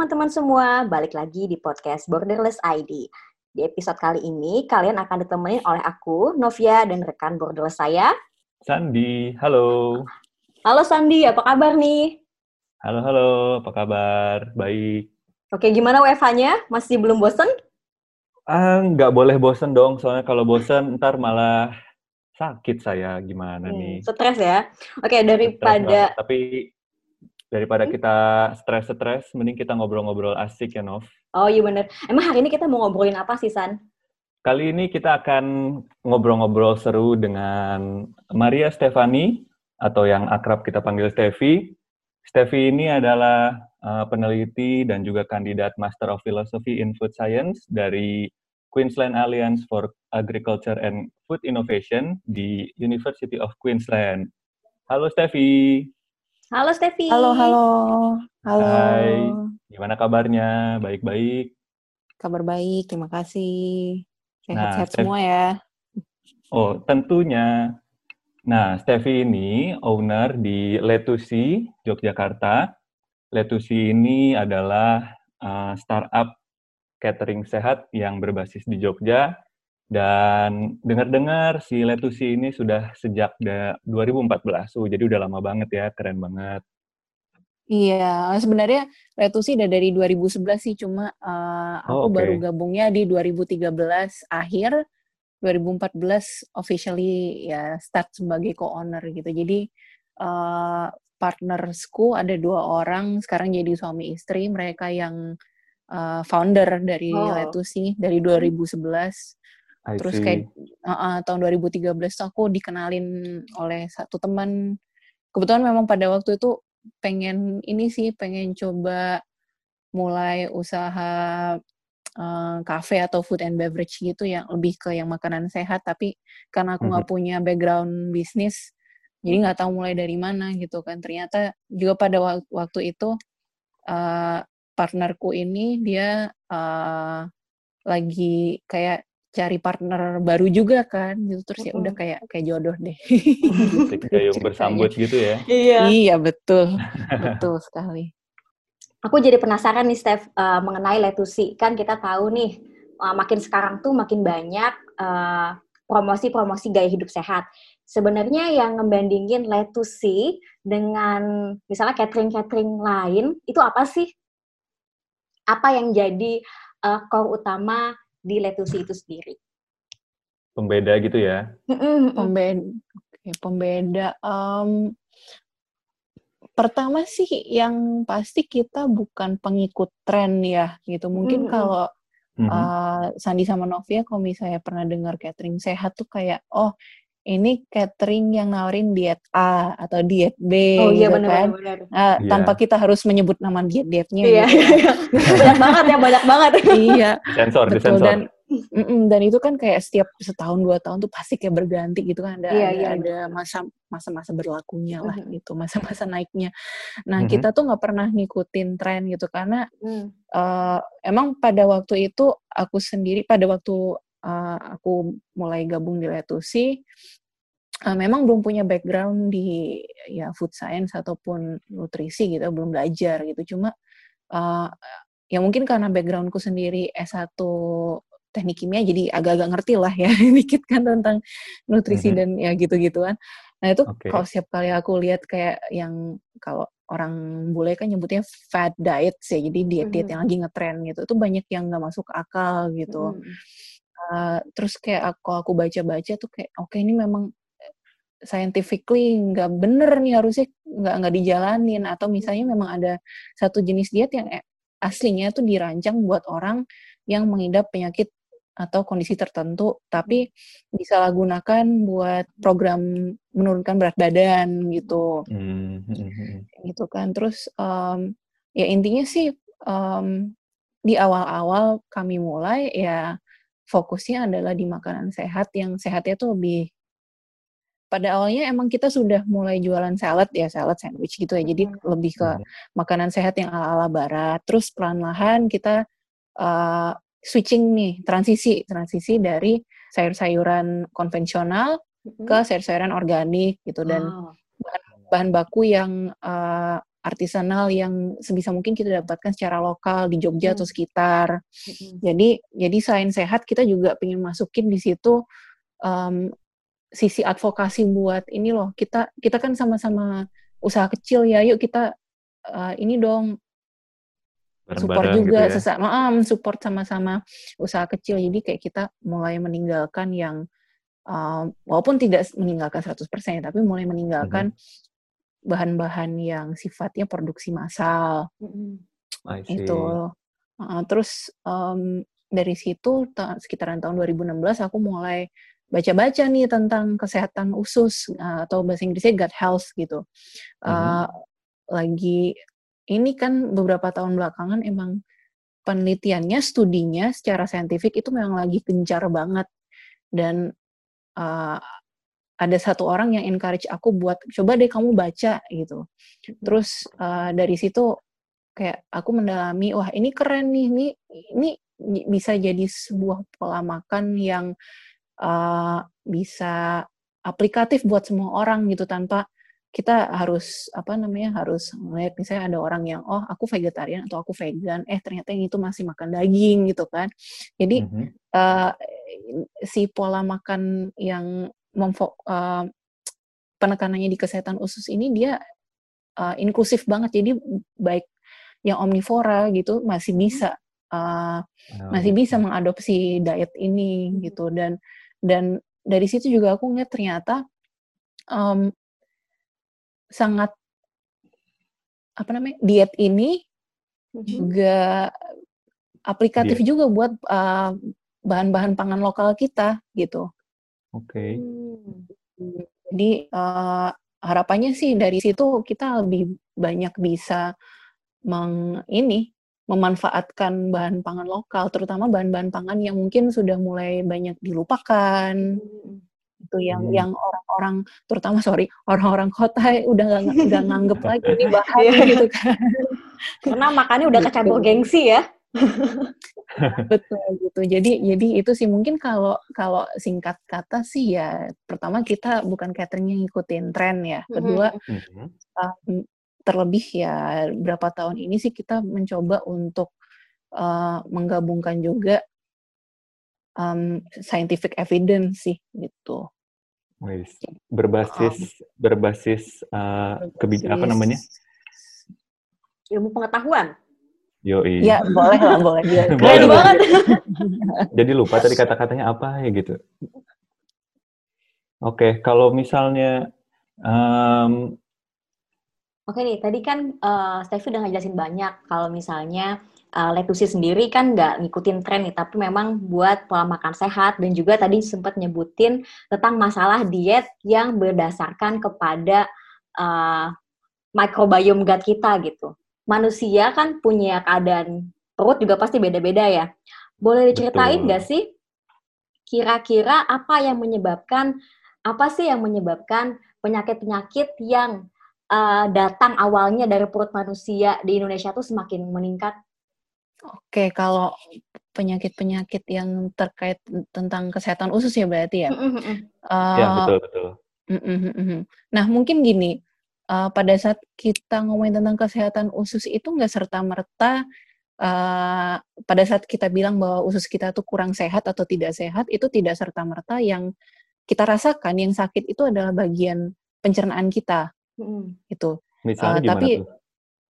teman-teman semua, balik lagi di podcast Borderless ID. Di episode kali ini, kalian akan ditemenin oleh aku, Novia, dan rekan Borderless saya. Sandi, halo. Halo Sandi, apa kabar nih? Halo, halo, apa kabar? Baik. Oke, gimana WFH-nya? Masih belum bosen? Ah, nggak boleh bosen dong, soalnya kalau bosen ntar malah sakit saya. Gimana hmm, nih? Stres ya? Oke, daripada... Tapi Daripada hmm? kita stres-stres, mending kita ngobrol-ngobrol asik ya, Nov. Oh iya bener. Emang hari ini kita mau ngobrolin apa sih, San? Kali ini kita akan ngobrol-ngobrol seru dengan Maria Stefani, atau yang akrab kita panggil Stevi. Stevi ini adalah uh, peneliti dan juga kandidat Master of Philosophy in Food Science dari Queensland Alliance for Agriculture and Food Innovation di University of Queensland. Halo Stevi. Halo Stevi. Halo, halo. Halo. Hai. Gimana kabarnya? Baik-baik. Kabar baik, terima kasih. Sehat-sehat nah, semua ya. Oh, tentunya. Nah, Stevi ini owner di Letusi, Yogyakarta. Letusi ini adalah uh, startup catering sehat yang berbasis di Jogja dan dengar-dengar si Letusi ini sudah sejak 2014, oh, jadi udah lama banget ya, keren banget. Iya, sebenarnya Letusi udah dari 2011 sih, cuma uh, aku oh, okay. baru gabungnya di 2013 akhir, 2014 officially ya start sebagai co-owner gitu. Jadi uh, partnersku ada dua orang, sekarang jadi suami istri, mereka yang uh, founder dari oh. Letusi dari 2011 I Terus see. kayak uh, uh, tahun 2013 aku dikenalin oleh satu teman. Kebetulan memang pada waktu itu pengen ini sih, pengen coba mulai usaha kafe uh, atau food and beverage gitu yang lebih ke yang makanan sehat. Tapi karena aku nggak mm -hmm. punya background bisnis, jadi nggak tahu mulai dari mana gitu kan. Ternyata juga pada waktu itu uh, partnerku ini dia uh, lagi kayak cari partner baru juga kan gitu. Terus ya udah kayak kayak jodoh deh. Kayak yang bersambut gitu. ya. Iya. Iya betul. Betul sekali. Aku jadi penasaran nih Steph uh, mengenai letusi. Kan kita tahu nih uh, makin sekarang tuh makin banyak promosi promosi-promosi gaya hidup sehat. Sebenarnya yang ngebandingin letusi dengan misalnya catering-catering lain itu apa sih? Apa yang jadi uh, core utama di Letusi itu sendiri. Pembeda gitu ya? Pembeda. Oke, pembeda. Um, pertama sih yang pasti kita bukan pengikut tren ya gitu. Mungkin mm-hmm. kalau uh, Sandi sama Novia kalau misalnya pernah dengar catering sehat tuh kayak oh ini catering yang nawarin diet A atau diet B oh, iya, gitu bener, kan. Bener, bener. Nah, yeah. Tanpa kita harus menyebut nama diet-dietnya. Iya, gitu. iya. banyak banget ya, banyak banget. iya. Sensor, betul. Dan, mm -mm, dan itu kan kayak setiap setahun dua tahun tuh pasti kayak berganti gitu kan. Ada, yeah, ada, yeah, ada masa masa-masa berlakunya lah mm -hmm. gitu, masa-masa naiknya. Nah mm -hmm. kita tuh nggak pernah ngikutin tren gitu karena mm. uh, emang pada waktu itu aku sendiri pada waktu uh, aku mulai gabung di Letusi, uh, memang belum punya background di ya food science ataupun nutrisi gitu, belum belajar gitu. Cuma uh, ya mungkin karena backgroundku sendiri S1 teknik kimia jadi agak-agak ngerti lah ya dikit kan tentang nutrisi mm -hmm. dan ya gitu-gituan. Nah itu okay. kalau setiap kali aku lihat kayak yang kalau orang bule kan nyebutnya fat diet sih, jadi diet-diet mm -hmm. yang lagi ngetren gitu, itu banyak yang nggak masuk akal gitu. Mm -hmm Uh, terus kayak aku aku baca-baca tuh kayak oke okay, ini memang eh, scientifically nggak bener nih harusnya nggak nggak dijalanin. Atau misalnya memang ada satu jenis diet yang eh, aslinya tuh dirancang buat orang yang mengidap penyakit atau kondisi tertentu tapi disalahgunakan buat program menurunkan berat badan gitu. Mm-hmm. gitu kan. Terus um, ya intinya sih um, di awal-awal kami mulai ya fokusnya adalah di makanan sehat yang sehatnya tuh lebih pada awalnya emang kita sudah mulai jualan salad ya salad sandwich gitu ya jadi hmm. lebih ke hmm. makanan sehat yang ala ala barat terus pelan-lahan kita uh, switching nih transisi transisi dari sayur-sayuran konvensional hmm. ke sayur-sayuran organik gitu dan oh. bahan, bahan baku yang uh, artisanal yang sebisa mungkin kita dapatkan secara lokal di Jogja hmm. atau sekitar. Hmm. Jadi jadi selain sehat kita juga pengen masukin di situ um, sisi advokasi buat ini loh kita kita kan sama-sama usaha kecil ya yuk kita uh, ini dong support juga gitu ya. sesama um, support sama-sama usaha kecil jadi kayak kita mulai meninggalkan yang uh, walaupun tidak meninggalkan 100% tapi mulai meninggalkan mm-hmm. Bahan-bahan yang sifatnya produksi massal mm-hmm. itu uh, terus um, dari situ sekitaran tahun 2016 aku mulai baca-baca nih tentang kesehatan usus uh, atau bahasa Inggrisnya gut health gitu. Uh, mm-hmm. Lagi ini kan beberapa tahun belakangan emang penelitiannya, studinya secara saintifik itu memang lagi gencar banget dan uh, ada satu orang yang encourage aku buat coba deh kamu baca gitu. Mm-hmm. Terus uh, dari situ kayak aku mendalami wah ini keren nih, ini ini bisa jadi sebuah pola makan yang uh, bisa aplikatif buat semua orang gitu tanpa kita harus apa namanya harus melihat misalnya ada orang yang oh aku vegetarian atau aku vegan eh ternyata yang itu masih makan daging gitu kan jadi mm-hmm. uh, si pola makan yang memfo uh, penekanannya di kesehatan usus ini dia uh, inklusif banget jadi baik yang omnivora gitu masih bisa uh, oh, masih bisa mengadopsi diet ini gitu dan dan dari situ juga aku ngeliat ternyata um, sangat apa namanya diet ini mm-hmm. juga aplikatif yeah. juga buat uh, bahan-bahan pangan lokal kita gitu. Oke. Okay. Hmm. Jadi uh, harapannya sih dari situ kita lebih banyak bisa meng ini memanfaatkan bahan pangan lokal, terutama bahan-bahan pangan yang mungkin sudah mulai banyak dilupakan. Hmm. Itu yang hmm. yang orang-orang terutama sorry, orang-orang kota udah gak, udah nganggep lagi ini bahan iya. gitu kan. Karena makannya udah kecampur gitu. gengsi ya. Betul gitu. Jadi jadi itu sih mungkin kalau kalau singkat kata sih ya pertama kita bukan catering yang ngikutin tren ya. Kedua mm -hmm. um, terlebih ya berapa tahun ini sih kita mencoba untuk uh, menggabungkan juga um, scientific evidence sih gitu. Berbasis um, berbasis uh, kebijakan apa namanya? Ilmu pengetahuan. Yo Ya boleh lah boleh. boleh banget. Jadi lupa tadi kata-katanya apa ya gitu. Oke, okay, kalau misalnya um, Oke nih, tadi kan uh, Steffi udah ngejelasin banyak kalau misalnya uh, Letusi sendiri kan nggak ngikutin tren nih, tapi memang buat pola makan sehat dan juga tadi sempat nyebutin tentang masalah diet yang berdasarkan kepada uh, microbiome gut kita gitu. Manusia kan punya keadaan perut juga pasti beda-beda ya. Boleh diceritain nggak sih kira-kira apa yang menyebabkan apa sih yang menyebabkan penyakit-penyakit yang uh, datang awalnya dari perut manusia di Indonesia tuh semakin meningkat? Oke, kalau penyakit-penyakit yang terkait tentang kesehatan usus ya berarti ya. Mm -hmm. uh, ya betul betul. Mm -hmm. Nah mungkin gini, uh, pada saat kita ngomongin tentang kesehatan usus itu nggak serta merta uh, pada saat kita bilang bahwa usus kita tuh kurang sehat atau tidak sehat itu tidak serta merta yang kita rasakan yang sakit itu adalah bagian pencernaan kita Hmm. Itu. Misalnya uh, tapi, tuh?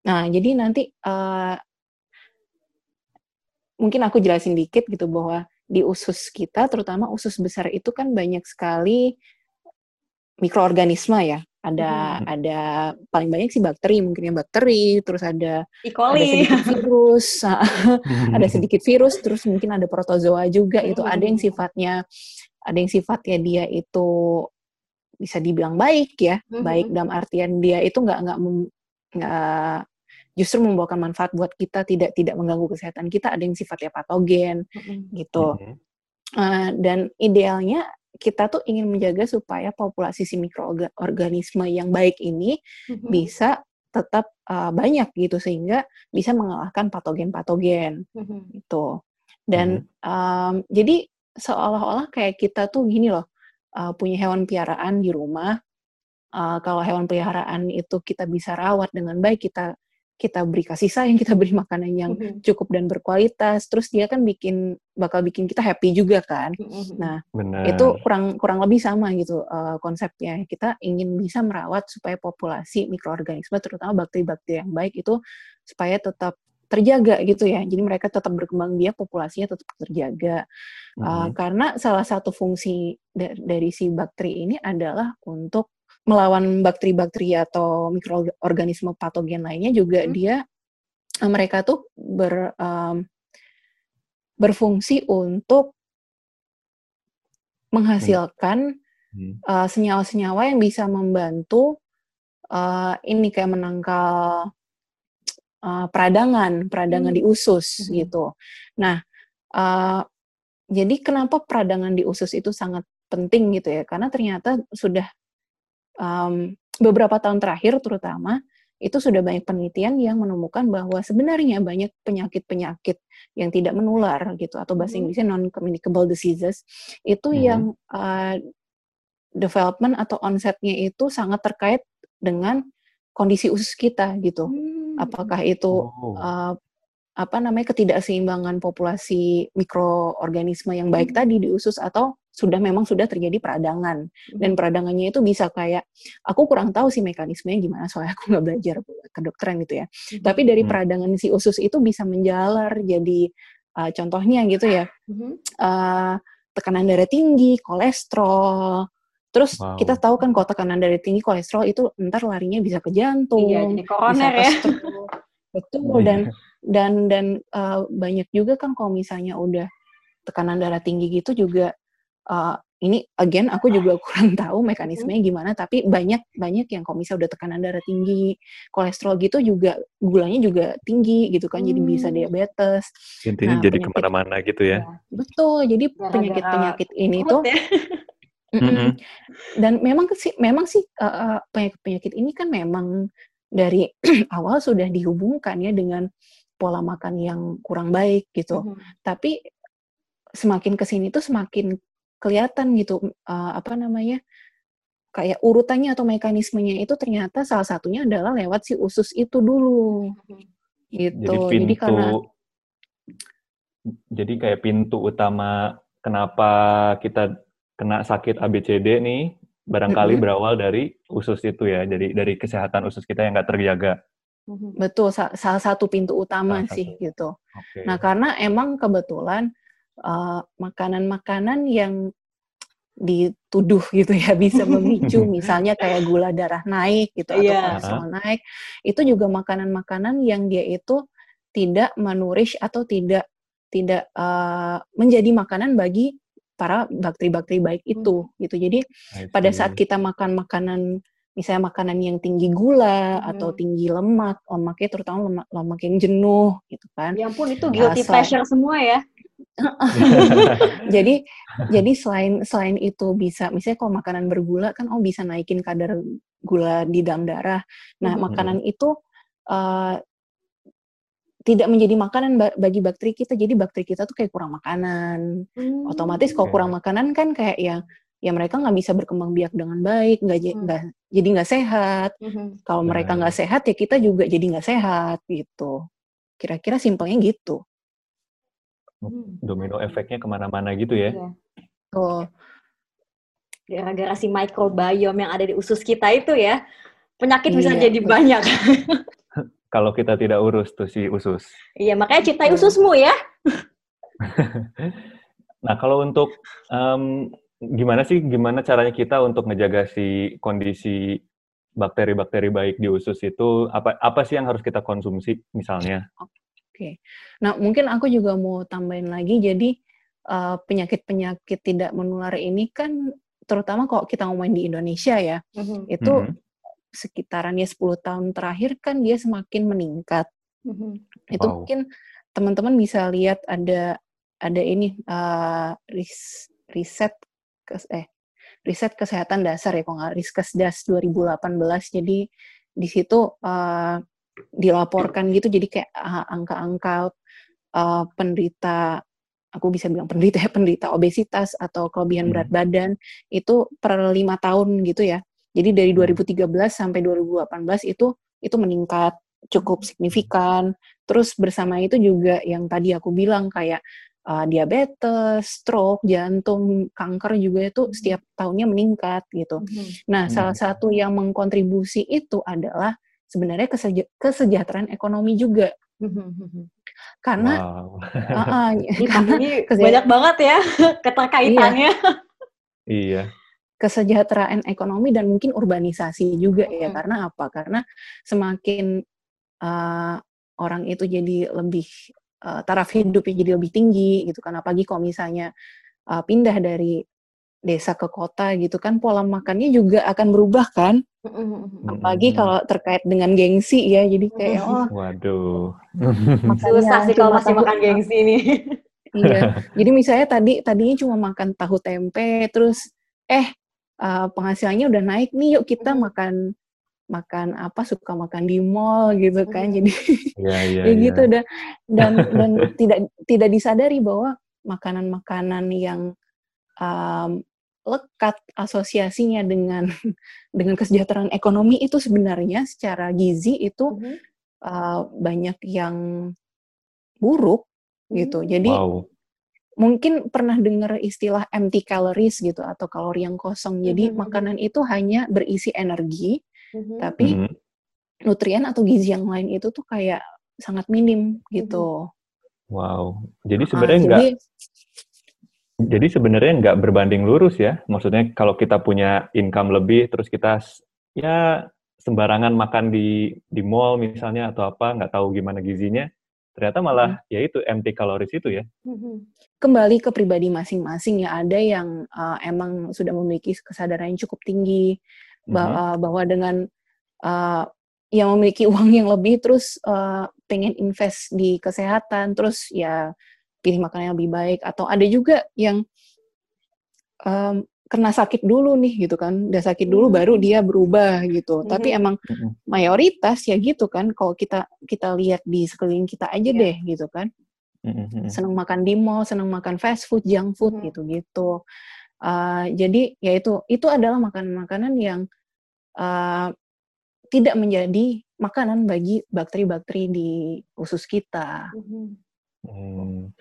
Nah, jadi nanti uh, mungkin aku jelasin dikit gitu bahwa di usus kita, terutama usus besar itu kan banyak sekali mikroorganisme ya. Ada hmm. ada paling banyak sih bakteri, mungkin yang bakteri, terus ada e. ada sedikit virus, ada sedikit virus, terus mungkin ada protozoa juga itu. Ada yang sifatnya ada yang sifatnya dia itu bisa dibilang baik ya, mm-hmm. baik dalam artian dia itu nggak nggak nggak justru membawakan manfaat buat kita, tidak tidak mengganggu kesehatan kita. Ada yang sifatnya patogen mm-hmm. gitu. Uh, dan idealnya kita tuh ingin menjaga supaya populasi si mikroorganisme yang baik ini mm-hmm. bisa tetap uh, banyak gitu sehingga bisa mengalahkan patogen-patogen mm-hmm. gitu. Dan mm-hmm. um, jadi seolah-olah kayak kita tuh gini loh uh, punya hewan piaraan di rumah, uh, kalau hewan peliharaan itu kita bisa rawat dengan baik, kita kita beri kasih sayang, kita beri makanan yang mm-hmm. cukup dan berkualitas, terus dia kan bikin bakal bikin kita happy juga kan. Mm-hmm. Nah, Bener. itu kurang kurang lebih sama gitu uh, konsepnya. Kita ingin bisa merawat supaya populasi mikroorganisme terutama bakteri-bakteri yang baik itu supaya tetap terjaga gitu ya. Jadi mereka tetap berkembang biak, populasinya tetap terjaga. Mm-hmm. Uh, karena salah satu fungsi dari si bakteri ini adalah untuk melawan bakteri-bakteri atau mikroorganisme patogen lainnya juga hmm. dia eh, mereka tuh ber um, berfungsi untuk menghasilkan hmm. uh, senyawa-senyawa yang bisa membantu uh, ini kayak menangkal uh, peradangan, peradangan hmm. di usus hmm. gitu. Nah, uh, jadi kenapa peradangan di usus itu sangat penting gitu ya? Karena ternyata sudah um, beberapa tahun terakhir terutama itu sudah banyak penelitian yang menemukan bahwa sebenarnya banyak penyakit-penyakit yang tidak menular gitu atau bahasa hmm. Inggrisnya non communicable diseases itu hmm. yang uh, development atau onsetnya itu sangat terkait dengan kondisi usus kita gitu. Hmm. Apakah itu oh. uh, apa namanya ketidakseimbangan populasi mikroorganisme yang baik hmm. tadi di usus atau sudah memang sudah terjadi peradangan dan hmm. peradangannya itu bisa kayak aku kurang tahu sih mekanismenya gimana soalnya aku nggak belajar kedokteran gitu ya hmm. tapi dari hmm. peradangan si usus itu bisa menjalar jadi uh, contohnya gitu ya uh, tekanan darah tinggi kolesterol Terus wow. kita tahu kan kalau tekanan darah tinggi kolesterol itu ntar larinya bisa ke jantung, iya, jadi koroner bisa ya. Betul oh, dan iya dan dan uh, banyak juga kan kalau misalnya udah tekanan darah tinggi gitu juga uh, ini again aku juga kurang tahu mekanismenya hmm. gimana tapi banyak banyak yang kalau misalnya udah tekanan darah tinggi kolesterol gitu juga gulanya juga tinggi gitu kan hmm. jadi bisa hmm. diabetes intinya nah, jadi ke mana-mana gitu ya, ya betul jadi penyakit penyakit ini tuh ya. mm -mm. dan memang sih memang sih uh, penyakit penyakit ini kan memang dari awal sudah dihubungkan ya dengan pola makan yang kurang baik gitu. Mm -hmm. Tapi semakin ke sini tuh semakin kelihatan gitu uh, apa namanya kayak urutannya atau mekanismenya itu ternyata salah satunya adalah lewat si usus itu dulu. Mm-hmm. Gitu. Jadi, pintu, jadi karena jadi kayak pintu utama kenapa kita kena sakit ABCD nih barangkali mm -hmm. berawal dari usus itu ya. Jadi dari kesehatan usus kita yang nggak terjaga. Mm-hmm. Betul, sa salah satu pintu utama salah sih satu. gitu. Okay. Nah, karena emang kebetulan makanan eh, makanan-makanan yang dituduh gitu ya bisa memicu misalnya kayak gula darah naik gitu atau yeah. kolesterol naik itu juga makanan-makanan yang dia itu tidak menurish atau tidak tidak uh, menjadi makanan bagi para bakteri-bakteri baik itu hmm. gitu jadi pada saat kita makan makanan misalnya makanan yang tinggi gula hmm. atau tinggi lemak, lemaknya terutama lemak, lemak yang jenuh gitu kan. Ya ampun itu guilty Asal, pleasure semua ya. jadi jadi selain selain itu bisa misalnya kalau makanan bergula kan oh bisa naikin kadar gula di dalam darah. Nah, hmm. makanan itu uh, tidak menjadi makanan bagi bakteri kita. Jadi bakteri kita tuh kayak kurang makanan. Hmm. Otomatis kalau kurang makanan kan kayak ya ya mereka nggak bisa berkembang biak dengan baik, nggak hmm. jadi nggak sehat. Hmm. Kalau mereka nggak sehat ya kita juga jadi nggak sehat gitu. Kira-kira simpelnya gitu. Hmm. Domino efeknya ke mana-mana gitu ya? Iya. Oh. Gara-gara si microbiome yang ada di usus kita itu ya, penyakit iya, bisa jadi betul. banyak. Kalau kita tidak urus tuh si usus. Iya, makanya cintai ususmu ya. nah, kalau untuk um, gimana sih gimana caranya kita untuk ngejaga si kondisi bakteri-bakteri baik di usus itu apa apa sih yang harus kita konsumsi misalnya? Oke. Okay. Nah, mungkin aku juga mau tambahin lagi jadi penyakit eh, penyakit-penyakit tidak menular ini kan terutama kalau kita ngomongin di Indonesia ya, mm-hmm. itu mm-hmm. sekitaran ya 10 tahun terakhir kan dia semakin meningkat. Mm-hmm. Itu wow. mungkin teman-teman bisa lihat ada ada ini uh, riset kes, eh riset kesehatan dasar ya kalau nggak Riskesdas 2018 jadi di situ uh, dilaporkan gitu jadi kayak uh, angka-angka uh, penderita aku bisa bilang penderita ya penderita obesitas atau kelebihan hmm. berat badan itu per lima tahun gitu ya Jadi dari 2013 sampai 2018 itu itu meningkat cukup signifikan. Terus bersama itu juga yang tadi aku bilang kayak uh, diabetes, stroke, jantung, kanker juga itu setiap tahunnya meningkat gitu. Nah, salah satu yang mengkontribusi itu adalah sebenarnya keseja kesejahteraan ekonomi juga. Karena wow. uh, uh, karena banyak banget ya keterkaitannya. Iya. iya. Kesejahteraan ekonomi dan mungkin urbanisasi juga hmm. ya. Karena apa? Karena semakin uh, orang itu jadi lebih uh, taraf hidupnya jadi lebih tinggi gitu kan. Apalagi kalau misalnya uh, pindah dari desa ke kota gitu kan pola makannya juga akan berubah kan? Apalagi kalau terkait dengan gengsi ya jadi kayak oh waduh. susah sih kalau masih makan gengsi nih iya jadi misalnya tadi tadinya cuma makan tahu tempe terus eh uh, penghasilannya udah naik nih yuk kita makan makan apa suka makan di mall gitu kan jadi ya, ya, ya gitu. Dan dan dan tidak tidak disadari bahwa makanan-makanan yang um, lekat asosiasinya dengan dengan kesejahteraan ekonomi itu sebenarnya secara gizi itu mm -hmm. uh, banyak yang buruk gitu. Mm-hmm. Jadi wow. mungkin pernah dengar istilah empty calories gitu atau kalori yang kosong. Jadi mm -hmm. makanan itu hanya berisi energi, mm -hmm. tapi mm -hmm. nutrien atau gizi yang lain itu tuh kayak sangat minim gitu. Wow. Jadi sebenarnya enggak jadi sebenarnya nggak berbanding lurus ya. Maksudnya kalau kita punya income lebih, terus kita ya sembarangan makan di di mall misalnya atau apa, nggak tahu gimana gizinya, ternyata malah hmm. ya itu empty calories itu ya. Hmm. Kembali ke pribadi masing-masing ya. Ada yang uh, emang sudah memiliki kesadaran yang cukup tinggi bahwa, hmm. bahwa dengan uh, yang memiliki uang yang lebih, terus uh, pengen invest di kesehatan, terus ya pilih makanan yang lebih baik atau ada juga yang um, kena sakit dulu nih gitu kan udah sakit dulu hmm. baru dia berubah gitu hmm. tapi emang hmm. mayoritas ya gitu kan kalau kita kita lihat di sekeliling kita aja yeah. deh gitu kan hmm. seneng makan di mall seneng makan fast food junk food hmm. gitu gitu uh, jadi ya itu itu adalah makanan-makanan yang uh, tidak menjadi makanan bagi bakteri-bakteri di usus kita. Hmm.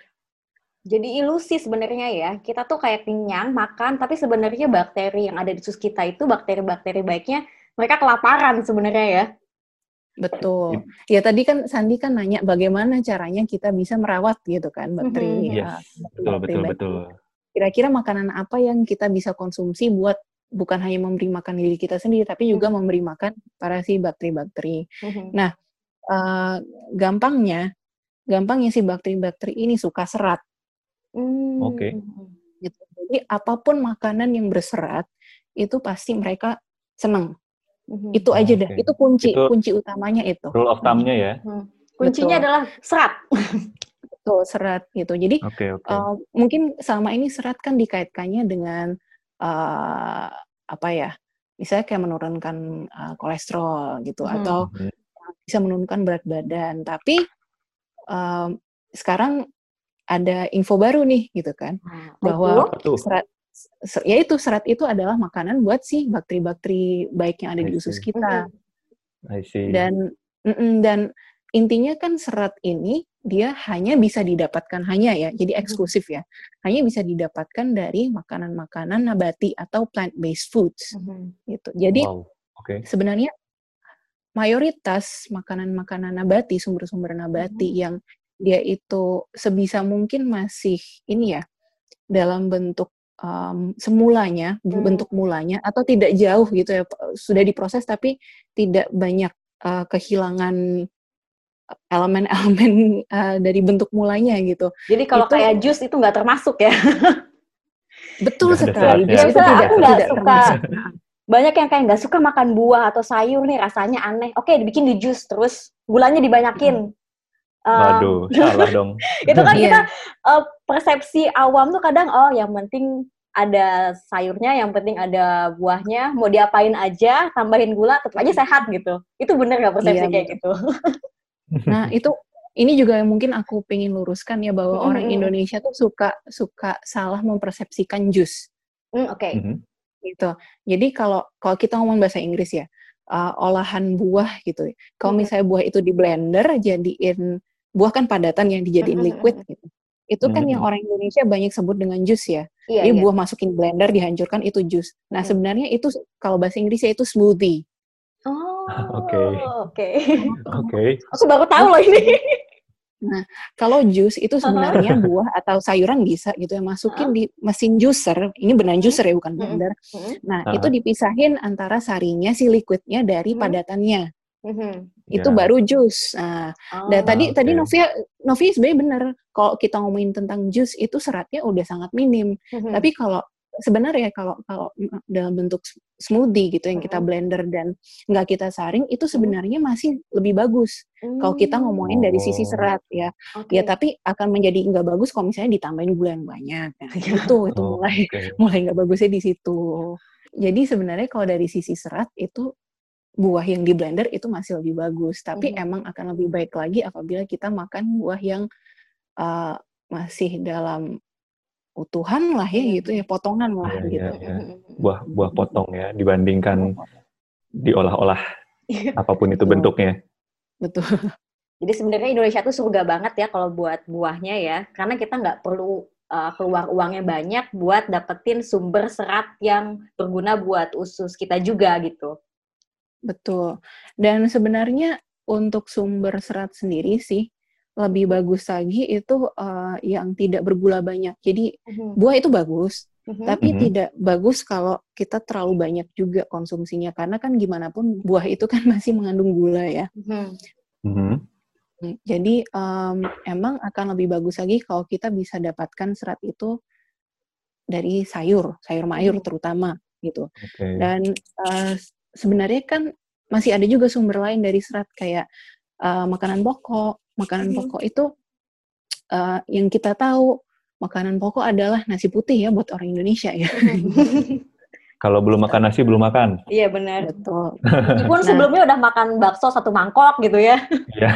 Jadi ilusi sebenarnya ya. Kita tuh kayak kenyang makan, tapi sebenarnya bakteri yang ada di usus kita itu bakteri-bakteri baiknya mereka kelaparan sebenarnya ya. Betul. Ya tadi kan Sandi kan nanya bagaimana caranya kita bisa merawat gitu kan bakteri. Mm -hmm. yes. betul betul betul. Kira-kira makanan apa yang kita bisa konsumsi buat bukan hanya memberi makan diri kita sendiri tapi juga mm -hmm. memberi makan para si bakteri-bakteri. Mm -hmm. Nah, uh, gampangnya gampangnya si bakteri-bakteri ini suka serat. Hmm. Oke. Okay. Gitu. Jadi apa pun makanan yang berserat itu pasti mereka senang. Hmm. Itu aja okay. deh. Itu kunci itu kunci utamanya itu. Rule of thumb-nya ya. Hmm. Kuncinya Betul. adalah serat. Betul, serat gitu. Jadi okay, okay. Uh, mungkin selama ini serat kan dikaitkannya dengan uh, apa ya? Misalnya kayak menurunkan uh, kolesterol gitu hmm. atau hmm. bisa menurunkan berat badan. Tapi um, sekarang ada info baru nih gitu kan nah, bahwa serat ya itu serat itu adalah makanan buat si bakteri-bakteri baik yang ada di usus kita. Dan dan intinya kan serat ini dia hanya bisa didapatkan hanya ya, jadi eksklusif ya. Hanya bisa didapatkan dari makanan-makanan nabati atau plant based foods. Mm-hmm. Gitu. Jadi wow. okay. sebenarnya mayoritas makanan-makanan nabati, sumber-sumber nabati mm-hmm. yang dia itu sebisa mungkin masih ini ya dalam bentuk um, semulanya hmm. bentuk mulanya atau tidak jauh gitu ya sudah diproses tapi tidak banyak uh, kehilangan elemen-elemen uh, dari bentuk mulanya gitu. Jadi kalau itu, kayak jus itu nggak termasuk ya? Betul gak sekali. Jus itu tidak, aku tidak suka. Termasuk. Banyak yang kayak nggak suka makan buah atau sayur nih rasanya aneh. Oke, dibikin di jus terus gulanya dibanyakin. Hmm. Waduh, salah dong. itu kan kita uh, persepsi awam tuh kadang oh yang penting ada sayurnya, yang penting ada buahnya, mau diapain aja, tambahin gula, tetap aja sehat gitu. Itu bener gak persepsi iya, kayak gitu? nah itu ini juga yang mungkin aku pengen luruskan ya bahwa mm-hmm. orang Indonesia tuh suka suka salah mempersepsikan jus. Mm, Oke. Okay. Mm-hmm. Gitu. Jadi kalau kalau kita ngomong bahasa Inggris ya, uh, olahan buah gitu. Kalau hmm. misalnya buah itu di blender jadiin buah kan padatan yang dijadiin liquid gitu. Itu kan yang orang Indonesia banyak sebut dengan jus ya. Iya, Jadi iya. buah masukin blender dihancurkan itu jus. Nah, hmm. sebenarnya itu kalau bahasa Inggrisnya itu smoothie. Oh. Oke. Oke. Oke. Aku baru tahu loh ini. Nah, kalau jus itu sebenarnya buah atau sayuran bisa gitu ya masukin di mesin juicer. Ini benar juicer ya bukan blender. Nah, itu dipisahin antara sarinya si liquidnya dari padatannya. Itu yeah. baru jus. Nah, oh, dan tadi okay. tadi Novia Novia sebenarnya benar. Kalau kita ngomongin tentang jus itu seratnya udah sangat minim. Tapi kalau sebenarnya kalau kalau dalam bentuk smoothie gitu yang kita blender dan nggak kita saring itu sebenarnya masih lebih bagus hmm. kalau kita ngomongin dari sisi oh. serat ya okay. ya tapi akan menjadi nggak bagus kalau misalnya ditambahin gula yang banyak nah, gitu itu oh, mulai okay. mulai nggak bagusnya di situ jadi sebenarnya kalau dari sisi serat itu buah yang di blender itu masih lebih bagus. Tapi hmm. emang akan lebih baik lagi apabila kita makan buah yang uh, masih dalam utuhan lah ya gitu ya potongan lah ya, gitu. ya, ya. buah buah potong ya dibandingkan diolah-olah iya. apa pun itu bentuknya. Betul. Jadi sebenarnya Indonesia tuh surga banget ya kalau buat buahnya ya karena kita nggak perlu uh, keluar uangnya banyak buat dapetin sumber serat yang berguna buat usus kita juga gitu betul dan sebenarnya untuk sumber serat sendiri sih lebih bagus lagi itu uh, yang tidak bergula banyak. Jadi uh-huh. buah itu bagus, uh-huh. tapi uh-huh. tidak bagus kalau kita terlalu banyak juga konsumsinya karena kan gimana pun buah itu kan masih mengandung gula ya. Uh-huh. Jadi um, emang akan lebih bagus lagi kalau kita bisa dapatkan serat itu dari sayur, sayur mayur terutama gitu. Okay. Dan uh, sebenarnya kan masih ada juga sumber lain dari serat kayak uh, makanan pokok, makanan hmm. pokok itu uh, yang kita tahu makanan pokok adalah nasi putih ya buat orang Indonesia ya. Kalau belum makan nasi belum makan. Iya benar. Betul. Meskipun nah, sebelumnya udah makan bakso satu mangkok gitu ya. Iya.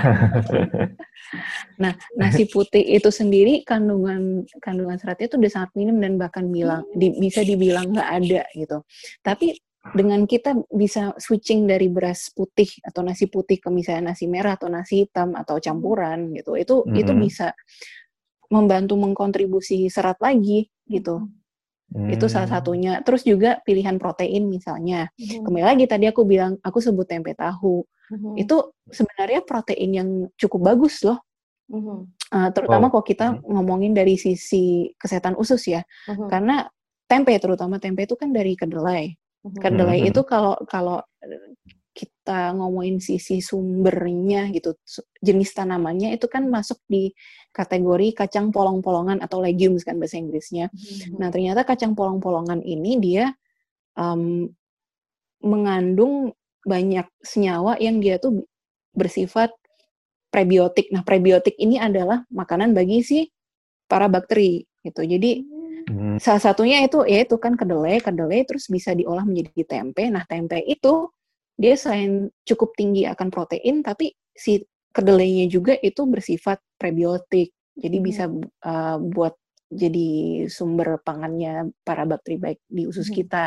nah nasi putih itu sendiri kandungan kandungan seratnya itu udah sangat minim dan bahkan bilang di, bisa dibilang nggak ada gitu. Tapi dengan kita bisa switching dari beras putih atau nasi putih ke misalnya nasi merah atau nasi hitam atau campuran gitu itu hmm. itu bisa membantu mengkontribusi serat lagi gitu hmm. itu salah satunya terus juga pilihan protein misalnya hmm. kembali lagi tadi aku bilang aku sebut tempe tahu hmm. itu sebenarnya protein yang cukup bagus loh hmm. uh, terutama oh. kalau kita ngomongin dari sisi kesehatan usus ya hmm. karena tempe terutama tempe itu kan dari kedelai Kedelai mm-hmm. itu kalau kalau kita ngomongin sisi sumbernya gitu, jenis tanamannya itu kan masuk di kategori kacang polong-polongan atau legumes kan bahasa Inggrisnya. Mm-hmm. Nah ternyata kacang polong-polongan ini dia um, mengandung banyak senyawa yang dia tuh bersifat prebiotik. Nah prebiotik ini adalah makanan bagi si para bakteri gitu. Jadi Hmm. Salah satunya itu ya itu kan kedelai, kedelai terus bisa diolah menjadi tempe. Nah, tempe itu dia selain cukup tinggi akan protein tapi si kedelainya juga itu bersifat prebiotik. Jadi hmm. bisa uh, buat jadi sumber pangannya para bakteri baik di usus hmm. kita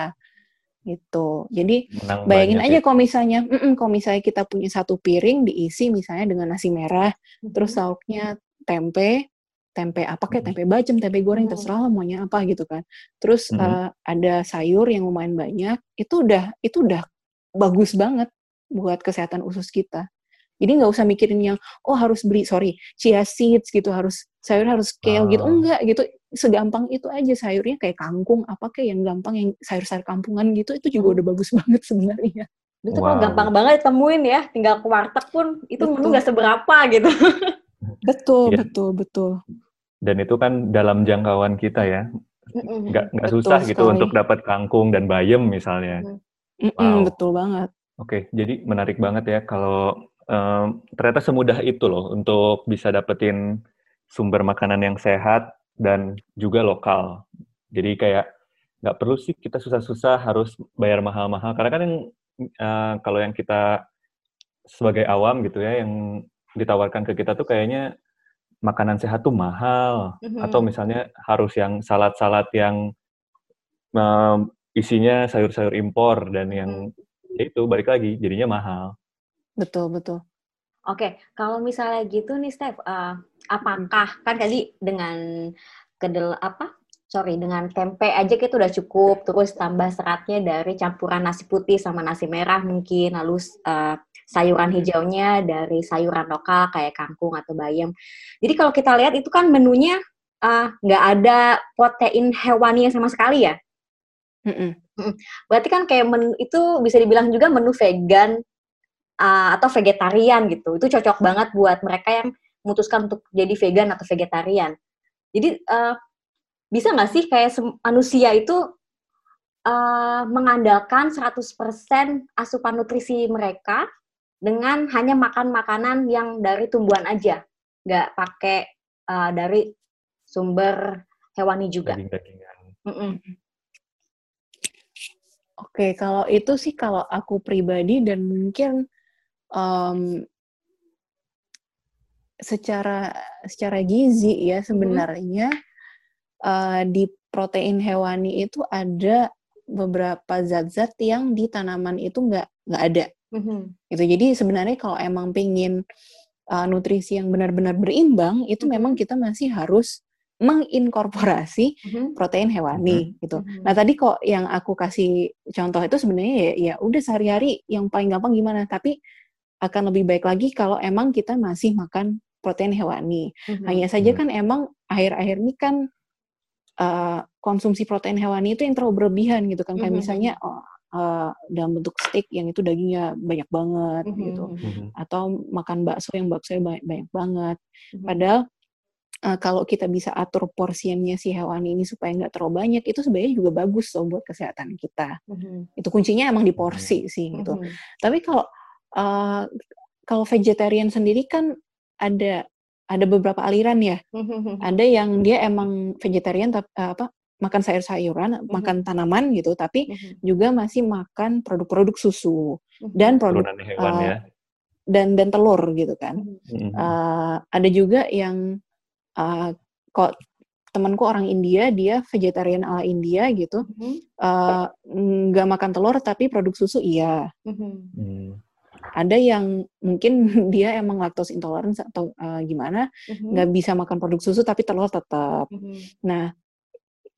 gitu. Jadi Menang bayangin aja ya. kalau misalnya, mm -mm, kalau misalnya kita punya satu piring diisi misalnya dengan nasi merah, hmm. terus lauknya tempe, tempe apa kayak tempe bacem, tempe goreng, terserah lah maunya apa gitu kan. Terus mm -hmm. uh, ada sayur yang lumayan banyak, itu udah itu udah bagus banget buat kesehatan usus kita. Jadi nggak usah mikirin yang oh harus beli sorry chia seeds gitu harus sayur harus kale oh. gitu enggak gitu segampang itu aja sayurnya kayak kangkung apa kayak yang gampang yang sayur-sayur kampungan gitu itu juga udah bagus banget sebenarnya. Itu wow. gampang banget temuin ya, tinggal ke warteg pun itu menu nggak seberapa gitu. Betul, yeah. betul, betul. Dan itu kan dalam jangkauan kita ya. Nggak, nggak susah gitu sekali. gitu untuk dapat kangkung dan bayam misalnya. Wow. Betul banget. Oke, jadi menarik banget ya kalau um, ternyata semudah itu loh untuk bisa dapetin sumber makanan yang sehat dan juga lokal. Jadi kayak nggak perlu sih kita susah-susah harus bayar mahal-mahal karena kan yang uh, kalau yang kita sebagai awam gitu ya yang ditawarkan ke kita tuh kayaknya makanan sehat tuh mahal mm-hmm. atau misalnya harus yang salad-salad yang um, isinya sayur-sayur impor dan yang hmm. ya itu balik lagi jadinya mahal. Betul betul. Oke, kalau misalnya gitu nih, Steph, uh, apakah kan tadi dengan kedel apa? Sorry, dengan tempe aja kita udah cukup, terus tambah seratnya dari campuran nasi putih sama nasi merah mungkin, lalu uh, sayuran hijaunya dari sayuran lokal kayak kangkung atau bayam. Jadi kalau kita lihat itu kan menunya nggak uh, ada protein hewani sama sekali ya. Mm -mm. Berarti kan kayak menu itu bisa dibilang juga menu vegan uh, atau vegetarian gitu. Itu cocok banget buat mereka yang memutuskan untuk jadi vegan atau vegetarian. Jadi uh, bisa nggak sih kayak manusia itu uh, mengandalkan 100% asupan nutrisi mereka dengan hanya makan makanan yang dari tumbuhan aja, nggak pakai uh, dari sumber hewani juga. Mm -mm. Oke, kalau itu sih kalau aku pribadi dan mungkin um, secara secara gizi ya sebenarnya hmm. Uh, di protein hewani itu ada beberapa zat-zat yang di tanaman itu nggak nggak ada hmm. gitu jadi sebenarnya kalau emang pengen uh, nutrisi yang benar-benar berimbang itu hmm. memang kita masih harus menginkorporasi mm-hmm. protein hewani mm-hmm. gitu. Mm-hmm. Nah tadi kok yang aku kasih contoh itu sebenarnya ya, ya udah sehari-hari yang paling gampang gimana. Tapi akan lebih baik lagi kalau emang kita masih makan protein hewani. Mm-hmm. Hanya saja mm-hmm. kan emang akhir-akhir ini kan uh, konsumsi protein hewani itu yang terlalu berlebihan gitu kan. Kayak misalnya oh, uh, dalam bentuk steak yang itu dagingnya banyak banget mm-hmm. gitu. Mm-hmm. Atau makan bakso yang baksonya banyak, banyak banget. Mm-hmm. Padahal uh, kalau kita bisa atur porsiannya si hewan ini supaya nggak terlalu banyak itu sebenarnya juga bagus loh buat kesehatan kita mm-hmm. itu kuncinya emang di porsi sih gitu mm-hmm. tapi kalau uh, kalau vegetarian sendiri kan ada ada beberapa aliran ya. Mm-hmm. Ada yang dia emang vegetarian tapi uh, apa makan sayur-sayuran, mm-hmm. makan tanaman gitu, tapi mm-hmm. juga masih makan produk-produk susu mm-hmm. dan produk hewan, uh, ya. dan dan telur gitu kan. Mm-hmm. Uh, ada juga yang uh, kok temanku orang India dia vegetarian ala India gitu mm-hmm. uh, nggak makan telur tapi produk susu iya mm-hmm ada yang mungkin dia emang laktos intoleran atau uh, gimana mm-hmm. nggak mm-hmm. bisa makan produk susu tapi telur tetap. Mm-hmm. Nah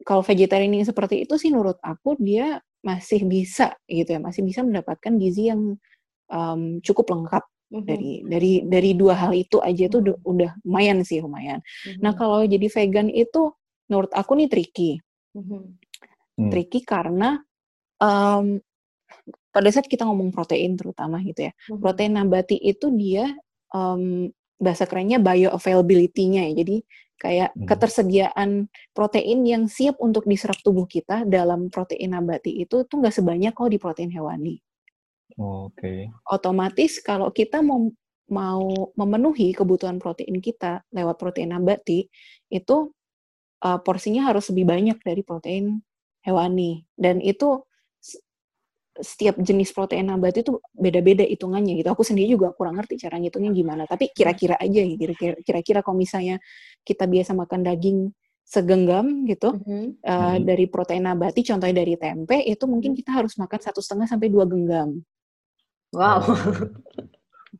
kalau vegetarian ini seperti itu sih menurut aku dia masih bisa gitu ya masih bisa mendapatkan gizi yang um, cukup lengkap mm-hmm. dari dari dari dua hal itu aja itu mm-hmm. udah lumayan sih lumayan. Mm-hmm. Nah kalau jadi vegan itu menurut aku nih tricky. Mm-hmm. Tricky karena um, pada saat kita ngomong protein terutama gitu ya, hmm. protein nabati itu dia um, bahasa kerennya bioavailability-nya ya. Jadi kayak hmm. ketersediaan protein yang siap untuk diserap tubuh kita dalam protein nabati itu tuh nggak sebanyak kalau di protein hewani. Oh, Oke. Okay. Otomatis kalau kita mau mau memenuhi kebutuhan protein kita lewat protein nabati itu uh, porsinya harus lebih banyak dari protein hewani dan itu setiap jenis protein nabati itu beda-beda hitungannya gitu. Aku sendiri juga kurang ngerti cara ngitungnya gimana. Tapi kira-kira aja gitu. Kira-kira kalau misalnya kita biasa makan daging segenggam gitu mm-hmm. Uh, mm-hmm. dari protein nabati, contohnya dari tempe, itu mungkin kita harus makan satu setengah sampai dua genggam. Wow.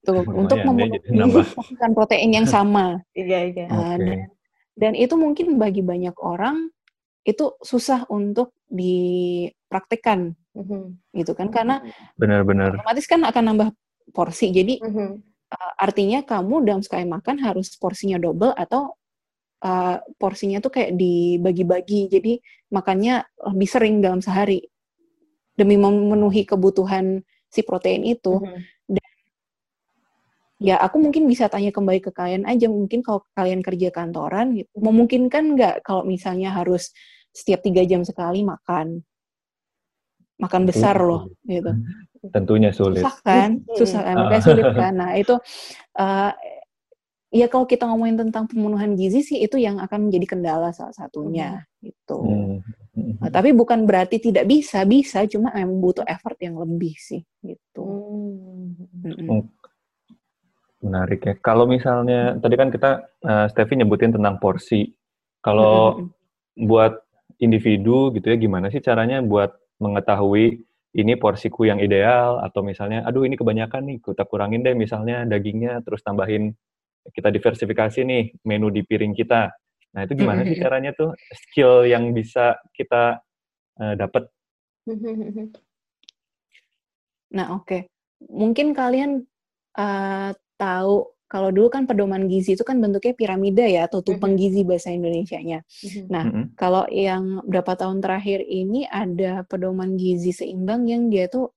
Tuh, untuk memenuhi protein yang sama. Iya, iya. Uh, okay. dan, dan itu mungkin bagi banyak orang itu susah untuk dipraktekkan mm-hmm. gitu kan? Karena benar-benar. otomatis kan akan nambah porsi. Jadi mm-hmm. uh, artinya kamu dalam sekali makan harus porsinya double atau uh, porsinya tuh kayak dibagi-bagi. Jadi makannya lebih sering dalam sehari. Demi memenuhi kebutuhan si protein itu. Mm-hmm. dan ya aku mungkin bisa tanya kembali ke kalian aja. Mungkin kalau kalian kerja kantoran gitu memungkinkan nggak kalau misalnya harus setiap tiga jam sekali makan. Makan besar loh gitu. Tentunya sulit. Susah kan? Susah kan makanya sulit kan? Nah itu uh, ya kalau kita ngomongin tentang pemenuhan gizi sih itu yang akan menjadi kendala salah satunya hmm. gitu. Hmm. Nah, tapi bukan berarti tidak bisa bisa cuma memang butuh effort yang lebih sih gitu. Hmm. menarik ya. Kalau misalnya tadi kan kita uh, Steffi nyebutin tentang porsi. Kalau hmm. buat individu gitu ya gimana sih caranya buat mengetahui ini porsiku yang ideal? Atau misalnya aduh ini kebanyakan nih kita kurangin deh misalnya dagingnya terus tambahin kita diversifikasi nih menu di piring kita. Nah itu gimana sih caranya tuh skill yang bisa kita uh, dapat nah oke. Okay. mungkin kalian uh, tahu kalau dulu kan pedoman gizi itu kan bentuknya piramida ya atau tumpeng gizi bahasa Indonesia-nya. Nah, kalau yang berapa tahun terakhir ini ada pedoman gizi seimbang yang dia tuh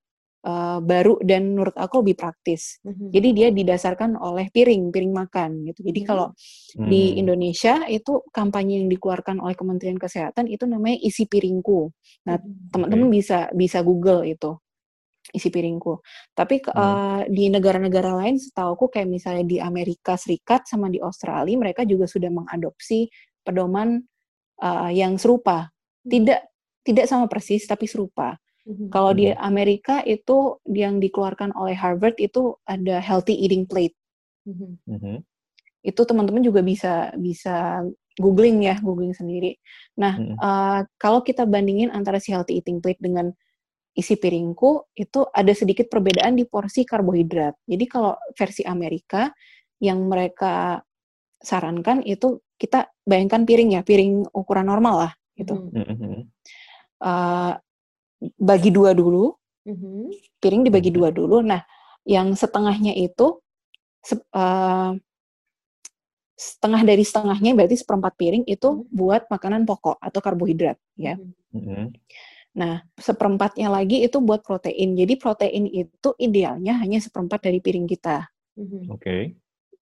uh, baru dan menurut aku lebih praktis. Jadi dia didasarkan oleh piring, piring makan gitu. Jadi kalau di mm. Indonesia itu kampanye yang dikeluarkan oleh Kementerian Kesehatan itu namanya isi piringku. Nah, teman-teman bisa bisa Google itu isi piringku. Tapi hmm. uh, di negara-negara lain setahu aku kayak misalnya di Amerika Serikat sama di Australia mereka juga sudah mengadopsi pedoman uh, yang serupa. Hmm. Tidak tidak sama persis tapi serupa. Hmm. Kalau di hmm. Amerika itu yang dikeluarkan oleh Harvard itu ada healthy eating plate. Hmm. Hmm. Itu teman-teman juga bisa bisa googling ya, googling sendiri. Nah, hmm. uh, kalau kita bandingin antara si healthy eating plate dengan isi piringku itu ada sedikit perbedaan di porsi karbohidrat. Jadi kalau versi Amerika yang mereka sarankan itu kita bayangkan piring ya, piring ukuran normal lah gitu. Mm-hmm. Uh, bagi dua dulu, mm-hmm. piring dibagi dua dulu. Nah, yang setengahnya itu se- uh, setengah dari setengahnya berarti seperempat piring itu mm-hmm. buat makanan pokok atau karbohidrat ya. Mm-hmm. Nah, seperempatnya lagi itu buat protein. Jadi protein itu idealnya hanya seperempat dari piring kita. Mm-hmm. Oke. Okay.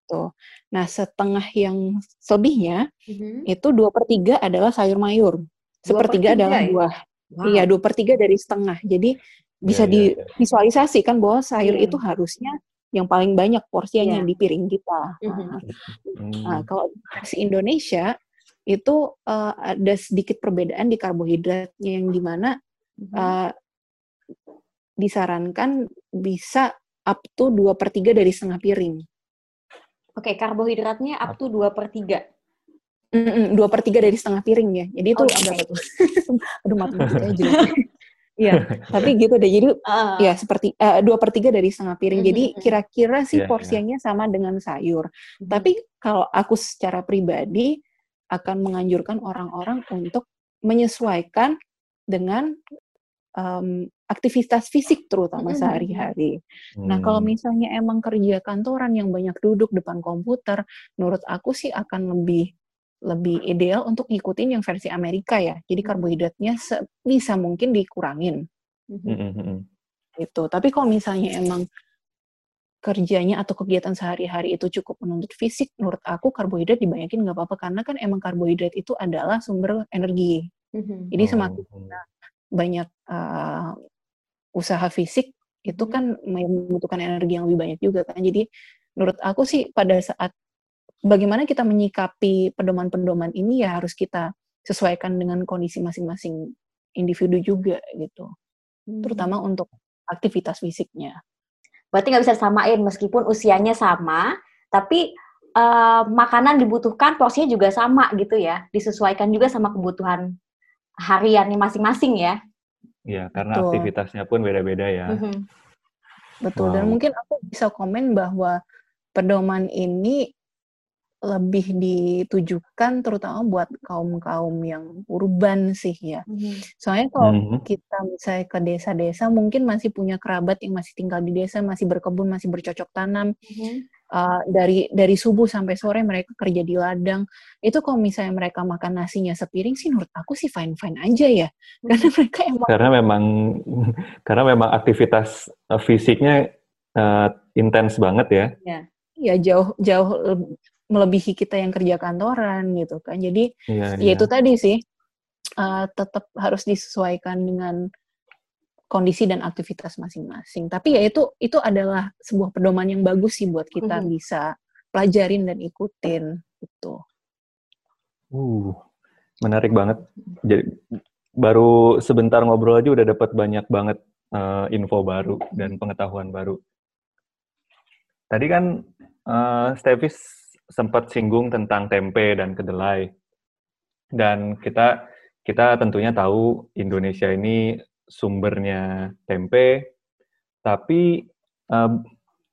Tuh. Nah, setengah yang selebihnya mm-hmm. itu dua per tiga adalah sayur mayur. Sepertiga adalah ya? buah. Wow. Iya, dua per tiga dari setengah. Jadi bisa yeah, yeah, divisualisasi kan bahwa sayur yeah. itu harusnya yang paling banyak porsinya yeah. di piring kita. Mm-hmm. Nah, nah, kalau versi Indonesia itu uh, ada sedikit perbedaan di karbohidratnya yang di mana uh, disarankan bisa up to 2 per 3 dari setengah piring. Oke, okay, karbohidratnya up to 2 per 3? Mm -mm, 2 per 3 dari setengah piring ya. Jadi itu oh, berapa tuh? Aduh, matematikanya jadi. Iya, tapi gitu deh. Jadi uh. ya seperti uh, dua per tiga dari setengah piring. Jadi mm-hmm. kira-kira sih yeah, iya. porsinya yeah. sama dengan sayur. Mm-hmm. Tapi kalau aku secara pribadi akan menganjurkan orang-orang untuk menyesuaikan dengan um, aktivitas fisik terutama sehari-hari. Hmm. Nah, kalau misalnya emang kerja kantoran yang banyak duduk depan komputer, menurut aku sih akan lebih lebih ideal untuk ngikutin yang versi Amerika ya. Jadi karbohidratnya bisa mungkin dikurangin. Hmm. Itu. Tapi kalau misalnya emang kerjanya atau kegiatan sehari-hari itu cukup menuntut fisik, menurut aku karbohidrat dibanyakin nggak apa-apa karena kan emang karbohidrat itu adalah sumber energi. Mm-hmm. Jadi oh. Banyak uh, usaha fisik itu mm-hmm. kan membutuhkan energi yang lebih banyak juga kan. Jadi menurut aku sih pada saat bagaimana kita menyikapi pedoman-pedoman ini ya harus kita sesuaikan dengan kondisi masing-masing individu juga gitu. Hmm. Terutama untuk aktivitas fisiknya. Berarti nggak bisa samain meskipun usianya sama, tapi uh, makanan dibutuhkan porsinya juga sama gitu ya, disesuaikan juga sama kebutuhan hariannya masing-masing ya. Iya, karena Betul. aktivitasnya pun beda-beda ya. Mm-hmm. Betul, wow. dan mungkin aku bisa komen bahwa pedoman ini lebih ditujukan terutama buat kaum-kaum yang urban sih ya. Mm-hmm. Soalnya kalau mm-hmm. kita misalnya ke desa-desa mungkin masih punya kerabat yang masih tinggal di desa, masih berkebun, masih bercocok tanam. Mm-hmm. Uh, dari dari subuh sampai sore mereka kerja di ladang. Itu kalau misalnya mereka makan nasinya sepiring sih menurut aku sih fine-fine aja ya. Mm-hmm. Karena mereka emang Karena memang karena memang aktivitas uh, fisiknya uh, intens banget ya. Iya. Ya, jauh jauh melebihi kita yang kerja kantoran gitu kan. Jadi yeah, ya yeah. itu tadi sih uh, tetap harus disesuaikan dengan kondisi dan aktivitas masing-masing. Tapi ya itu itu adalah sebuah pedoman yang bagus sih buat kita mm-hmm. bisa pelajarin dan ikutin gitu. Uh, menarik banget. Jadi baru sebentar ngobrol aja udah dapat banyak banget uh, info baru dan pengetahuan baru. Tadi kan uh, Stevis sempat singgung tentang tempe dan kedelai. Dan kita kita tentunya tahu Indonesia ini sumbernya tempe. Tapi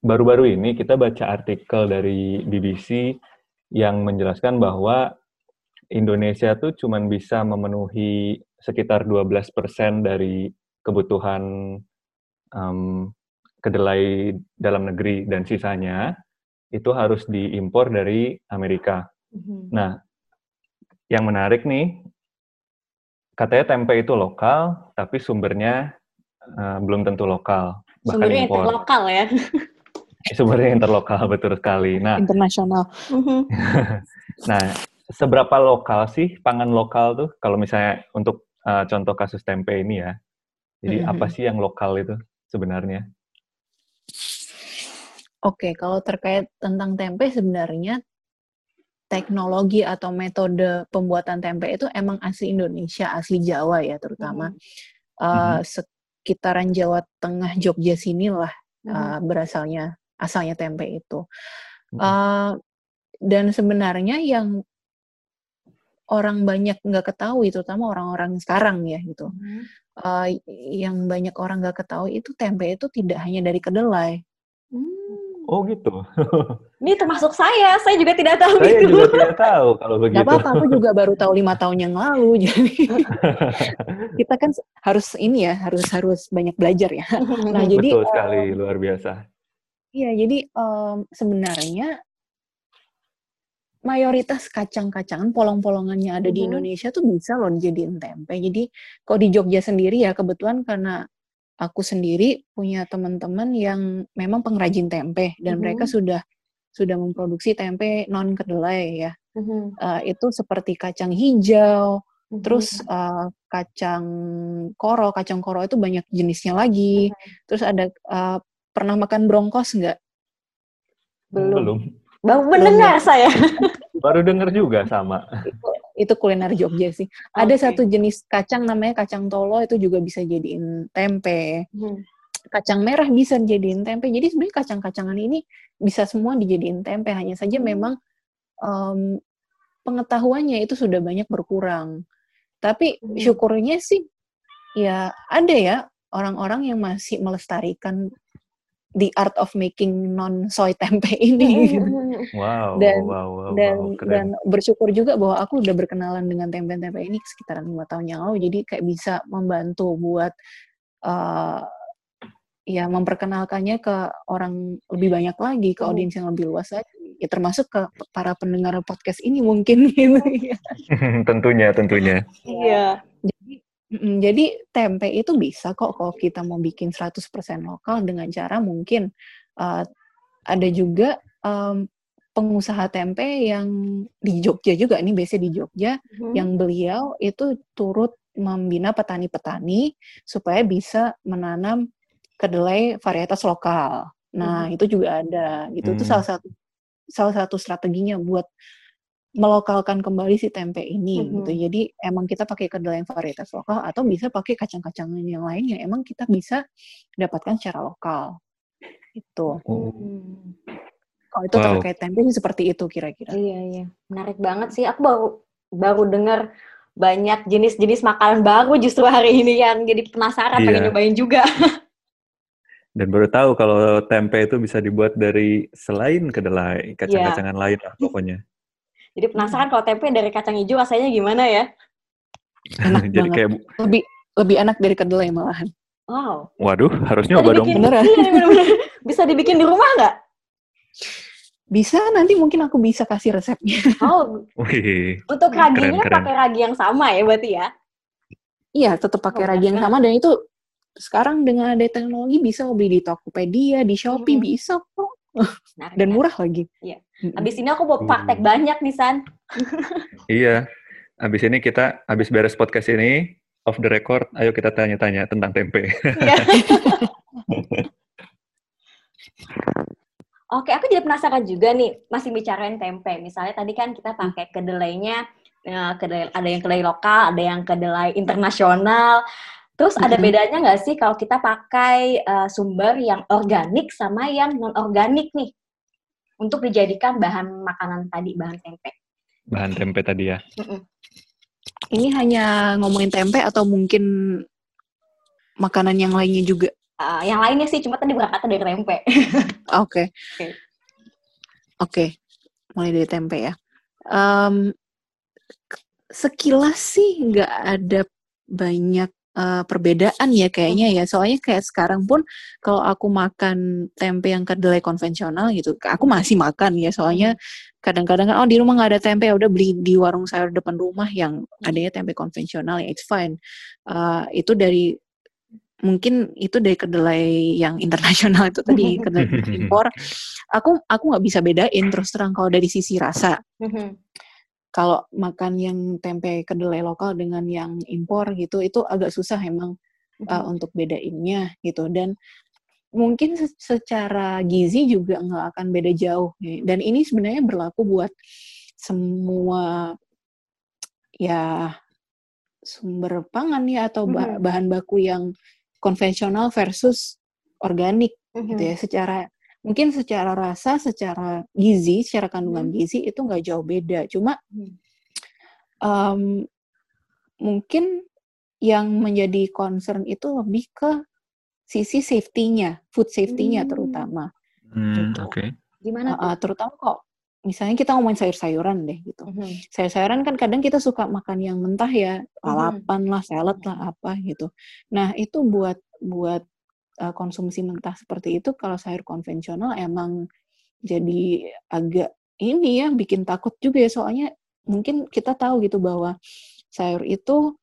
baru-baru uh, ini kita baca artikel dari BBC yang menjelaskan bahwa Indonesia tuh cuma bisa memenuhi sekitar 12% dari kebutuhan um, kedelai dalam negeri dan sisanya itu harus diimpor dari Amerika. Mm-hmm. Nah, yang menarik nih, katanya tempe itu lokal, tapi sumbernya uh, belum tentu lokal. Bahkan sumbernya impor. interlokal ya? sumbernya interlokal, betul sekali. Nah, Internasional. Mm-hmm. nah, seberapa lokal sih pangan lokal tuh? Kalau misalnya untuk uh, contoh kasus tempe ini ya, jadi mm-hmm. apa sih yang lokal itu sebenarnya? Oke, kalau terkait tentang tempe sebenarnya teknologi atau metode pembuatan tempe itu emang asli Indonesia, asli Jawa ya terutama. Mm -hmm. uh, sekitaran Jawa Tengah, Jogja sinilah mm -hmm. uh, berasalnya asalnya tempe itu. Mm -hmm. uh, dan sebenarnya yang orang banyak nggak ketahui, terutama orang-orang sekarang ya gitu. Mm -hmm. uh, yang banyak orang nggak ketahui itu tempe itu tidak hanya dari kedelai. Mm. Oh gitu. Ini termasuk saya, saya juga tidak tahu saya itu. Saya juga tidak tahu kalau begitu. Gak apa-apa, aku juga baru tahu lima tahun yang lalu. Jadi kita kan harus ini ya, harus harus banyak belajar ya. Nah jadi betul sekali, um, luar biasa. Iya, jadi um, sebenarnya mayoritas kacang-kacangan polong-polongannya ada di mm-hmm. Indonesia tuh bisa loh dijadiin tempe. Jadi kalau di Jogja sendiri ya kebetulan karena aku sendiri punya teman-teman yang memang pengrajin tempe dan mm -hmm. mereka sudah sudah memproduksi tempe non kedelai ya. Mm -hmm. uh, itu seperti kacang hijau, mm -hmm. terus uh, kacang koro, kacang koro itu banyak jenisnya lagi. Mm -hmm. Terus ada uh, pernah makan brongkos nggak? Belum. Belum. Baru mendengar saya. Baru dengar juga sama itu kuliner Jogja sih. Okay. Ada satu jenis kacang namanya kacang tolo itu juga bisa jadiin tempe. Hmm. Kacang merah bisa jadiin tempe. Jadi sebenarnya kacang-kacangan ini bisa semua dijadiin tempe. Hanya saja hmm. memang um, pengetahuannya itu sudah banyak berkurang. Tapi hmm. syukurnya sih ya ada ya orang-orang yang masih melestarikan the art of making non soy tempe ini. Wow. Dan wow, wow, dan wow, dan bersyukur juga bahwa aku udah berkenalan dengan tempe-tempe ini sekitaran lima tahun yang lalu. Jadi kayak bisa membantu buat uh, ya memperkenalkannya ke orang lebih banyak lagi, ke audiens yang lebih luas lagi. Ya termasuk ke para pendengar podcast ini mungkin gitu ya. tentunya, tentunya. Iya. Jadi Mm, jadi tempe itu bisa kok kalau kita mau bikin 100% lokal dengan cara mungkin uh, ada juga um, pengusaha tempe yang di Jogja juga, ini biasanya di Jogja, hmm. yang beliau itu turut membina petani-petani supaya bisa menanam kedelai varietas lokal. Nah, hmm. itu juga ada. Gitu. Hmm. Itu salah satu salah satu strateginya buat melokalkan kembali si tempe ini mm -hmm. gitu. Jadi emang kita pakai kedelai yang varietas lokal atau bisa pakai kacang-kacangan yang lain yang emang kita bisa dapatkan secara lokal. Itu. Hmm. Kalau itu wow. terkait tempe sih seperti itu kira-kira. Iya iya, menarik banget sih. Aku baru baru dengar banyak jenis-jenis makanan baru justru hari ini yang jadi penasaran yeah. pengen nyobain juga. Dan baru tahu kalau tempe itu bisa dibuat dari selain kedelai, kacang-kacangan yeah. lain lah pokoknya. Jadi penasaran kalau tempe dari kacang hijau rasanya gimana ya? Enak Jadi banget. kayak lebih lebih enak dari kedelai malahan. Wow. Waduh, harus nyoba dong. Beneran. Iya, bener -bener. Bisa dibikin di rumah nggak? Bisa, nanti mungkin aku bisa kasih resepnya. Oh, Wih, untuk raginya pakai ragi yang sama ya berarti ya? Iya, tetap pakai oh, ragi yang sama dan itu sekarang dengan ada teknologi bisa beli di Tokopedia, di Shopee, hmm. bisa kok. Nah, dan murah lagi. Iya. Abis ini aku mau praktek hmm. banyak nih, San. iya. Abis ini kita, abis beres podcast ini, off the record, ayo kita tanya-tanya tentang tempe. Iya. Oke, aku jadi penasaran juga nih, masih bicarain tempe. Misalnya tadi kan kita pakai kedelainya, eh, kedelai, ada yang kedelai lokal, ada yang kedelai internasional. Terus ada bedanya nggak sih kalau kita pakai uh, sumber yang organik sama yang non organik nih untuk dijadikan bahan makanan tadi bahan tempe? Bahan tempe tadi ya. Mm -mm. Ini hanya ngomongin tempe atau mungkin makanan yang lainnya juga? Uh, yang lainnya sih cuma tadi berangkatnya dari tempe. Oke. Oke. Oke. Mulai dari tempe ya. Um, sekilas sih nggak ada banyak uh, perbedaan ya kayaknya ya. Soalnya kayak sekarang pun kalau aku makan tempe yang kedelai konvensional gitu, aku masih makan ya. Soalnya kadang-kadang kan oh di rumah nggak ada tempe, ya udah beli di warung sayur depan rumah yang adanya tempe konvensional ya it's fine. Uh, itu dari mungkin itu dari kedelai yang internasional itu tadi kedelai impor. Aku aku nggak bisa bedain terus terang kalau dari sisi rasa. Kalau makan yang tempe kedelai lokal dengan yang impor gitu itu agak susah emang uh, untuk bedainnya gitu dan mungkin secara gizi juga nggak akan beda jauh dan ini sebenarnya berlaku buat semua ya sumber pangan ya atau mm-hmm. bahan baku yang konvensional versus organik mm-hmm. gitu ya secara mungkin secara rasa, secara gizi, secara kandungan hmm. gizi itu nggak jauh beda. Cuma um, mungkin yang menjadi concern itu lebih ke sisi safety-nya, food safety-nya hmm. terutama. Hmm, gitu. Oke. Okay. Gimana? Uh, uh, terutama kok misalnya kita ngomongin sayur-sayuran deh gitu. Hmm. Sayur-sayuran kan kadang kita suka makan yang mentah ya, lalapan hmm. lah, salad lah apa gitu. Nah itu buat buat uh, konsumsi mentah seperti itu kalau sayur konvensional emang jadi agak ini ya bikin takut juga ya soalnya mungkin kita tahu gitu bahwa sayur itu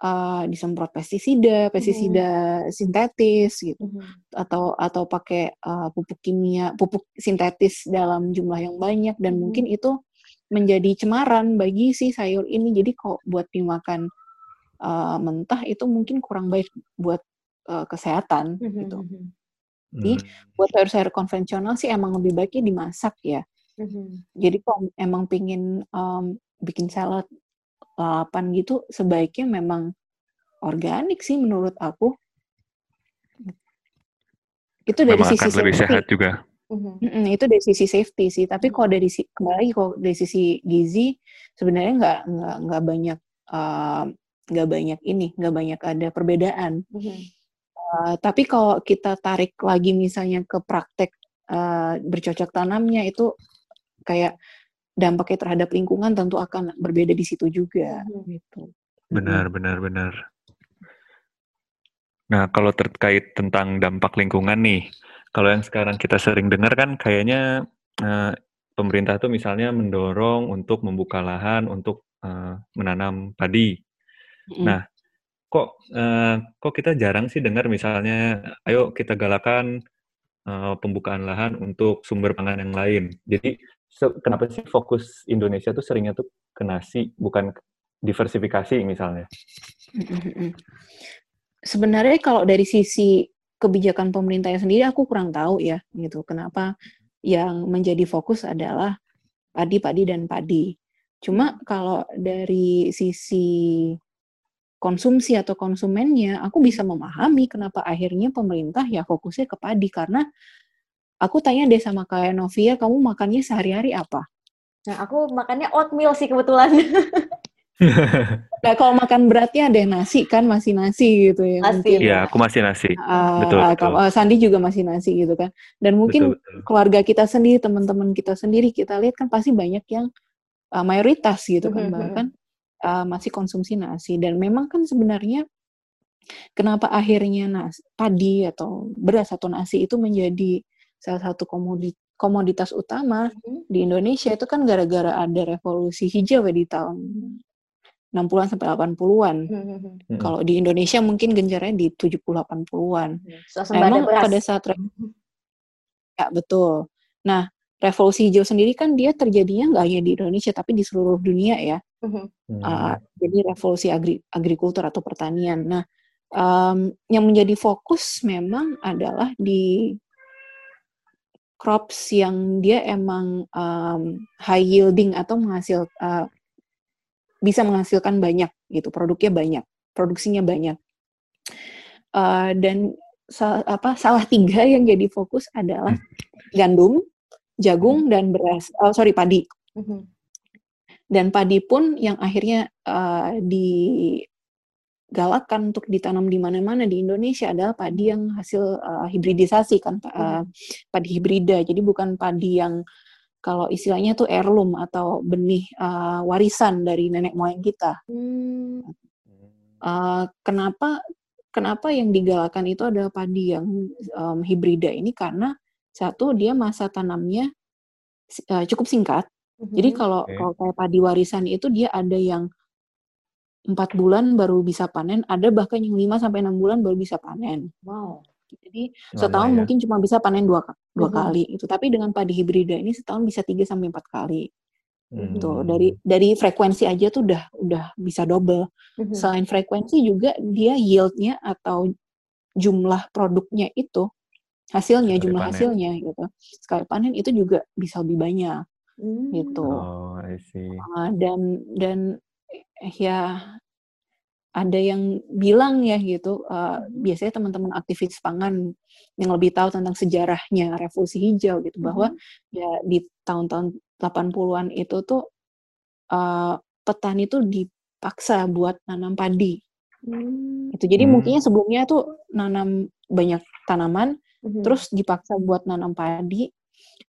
uh, disemprot pestisida, pestisida hmm. sintetis gitu, hmm. atau atau pakai uh, pupuk kimia, pupuk sintetis dalam jumlah yang banyak dan hmm. mungkin itu menjadi cemaran bagi si sayur ini. Jadi kok buat dimakan uh, mentah itu mungkin kurang baik buat uh, kesehatan mm-hmm. gitu. Hmm. Jadi buat sayur-sayur konvensional sih emang lebih baiknya dimasak ya. Mm-hmm. Jadi kalau emang pingin um, bikin salad lalapan gitu, sebaiknya memang organik sih menurut aku. Itu dari memang sisi lebih sehat juga. Mm-hmm. itu dari sisi safety sih. Tapi kalau dari kembali kalau dari sisi gizi sebenarnya nggak nggak nggak banyak nggak uh, banyak ini nggak banyak ada perbedaan. Mm-hmm. Eh, tapi kalau kita tarik lagi misalnya ke praktek uh, bercocok tanamnya itu kayak dampaknya terhadap lingkungan tentu akan berbeda di situ juga hmm. gitu. Benar, benar, benar. Nah, kalau terkait tentang dampak lingkungan nih, kalau yang sekarang kita sering dengar kan kayaknya uh, pemerintah tuh misalnya mendorong untuk membuka lahan untuk uh, menanam padi. Mm. Nah, kok uh, kok kita jarang sih dengar misalnya ayo kita galakan uh, pembukaan lahan untuk sumber pangan yang lain. Jadi kenapa sih fokus Indonesia tuh seringnya tuh ke nasi bukan diversifikasi misalnya? Sebenarnya kalau dari sisi kebijakan pemerintahnya sendiri aku kurang tahu ya gitu. Kenapa yang menjadi fokus adalah padi, padi dan padi. Cuma kalau dari sisi konsumsi atau konsumennya, aku bisa memahami kenapa akhirnya pemerintah ya fokusnya ke padi karena aku tanya deh sama kayak Novia, kamu makannya sehari-hari apa? Nah, aku makannya oatmeal sih kebetulan. nah, kalau makan beratnya ada nasi kan masih nasi gitu ya. Nasi. Iya, aku masih nasi. Uh, betul, uh, betul. Uh, Sandi juga masih nasi gitu kan. Dan mungkin betul, betul. keluarga kita sendiri, teman-teman kita sendiri kita lihat kan pasti banyak yang uh, mayoritas gitu kan mm-hmm. bahkan uh, masih konsumsi nasi dan memang kan sebenarnya kenapa akhirnya nasi, padi atau beras atau nasi itu menjadi salah satu komoditas komoditas utama hmm. di Indonesia itu kan gara-gara ada revolusi hijau ya di tahun 60-an sampai 80-an. Hmm. Hmm. Kalau di Indonesia mungkin genjarnya di 70-80-an. Hmm. Emang pada saat ya betul. Nah, revolusi hijau sendiri kan dia terjadinya nggak hanya di Indonesia tapi di seluruh dunia ya. Mm-hmm. Uh, jadi revolusi agri agrikultur atau pertanian. Nah, um, yang menjadi fokus memang adalah di crops yang dia emang um, high yielding atau menghasil uh, bisa menghasilkan banyak gitu, produknya banyak, produksinya banyak. Uh, dan sal apa salah tiga yang jadi fokus adalah hmm. gandum, jagung dan beras. Oh sorry padi. Mm-hmm dan padi pun yang akhirnya uh, di galakan untuk ditanam di mana-mana di Indonesia adalah padi yang hasil uh, hibridisasi kan uh, padi hibrida. Jadi bukan padi yang kalau istilahnya tuh heirloom atau benih uh, warisan dari nenek moyang kita. Hmm. Uh, kenapa kenapa yang digalakan itu adalah padi yang um, hibrida ini karena satu dia masa tanamnya uh, cukup singkat. Mm-hmm. Jadi kalau okay. kalau kayak padi warisan itu dia ada yang empat bulan baru bisa panen, ada bahkan yang 5 sampai enam bulan baru bisa panen. Wow. Jadi setahun ya. mungkin cuma bisa panen dua dua uh-huh. kali itu. Tapi dengan padi hibrida ini setahun bisa tiga sampai empat kali. Hmm. Tuh dari dari frekuensi aja tuh udah udah bisa double. Uh-huh. Selain frekuensi juga dia yieldnya atau jumlah produknya itu hasilnya Sekali jumlah panen. hasilnya gitu. Sekali panen itu juga bisa lebih banyak. Hmm. Gitu. Oh, I see. Uh, dan dan ya ada yang bilang ya gitu uh, biasanya teman-teman aktivis pangan yang lebih tahu tentang sejarahnya revolusi hijau gitu hmm. bahwa ya di tahun-tahun 80-an itu tuh uh, petani tuh dipaksa buat nanam padi. Hmm. Itu jadi hmm. mungkinnya sebelumnya tuh nanam banyak tanaman hmm. terus dipaksa buat nanam padi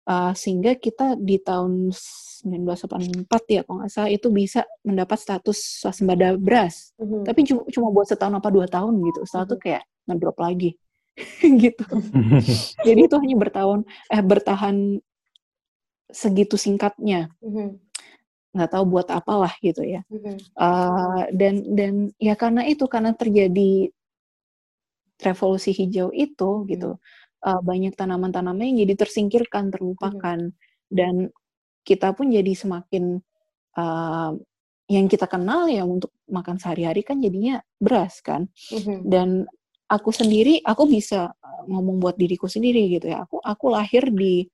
uh, sehingga kita di tahun 1984 ya kalau nggak salah itu bisa mendapat status swasembada beras. Mm-hmm. Tapi cuma, cuma buat setahun apa dua tahun gitu. Setelah itu mm-hmm. kayak ngedrop lagi gitu. Jadi itu hanya bertahun eh bertahan segitu singkatnya. Mm-hmm. nggak tahu buat apalah gitu ya. Mm-hmm. Uh, dan dan ya karena itu karena terjadi revolusi hijau itu gitu. Mm-hmm uh, banyak tanaman-tanaman yang jadi tersingkirkan, terlupakan, hmm. dan kita pun jadi semakin uh, yang kita kenal ya untuk makan sehari-hari kan jadinya beras kan. Hmm. Dan aku sendiri, aku bisa ngomong buat diriku sendiri gitu ya. Aku aku lahir di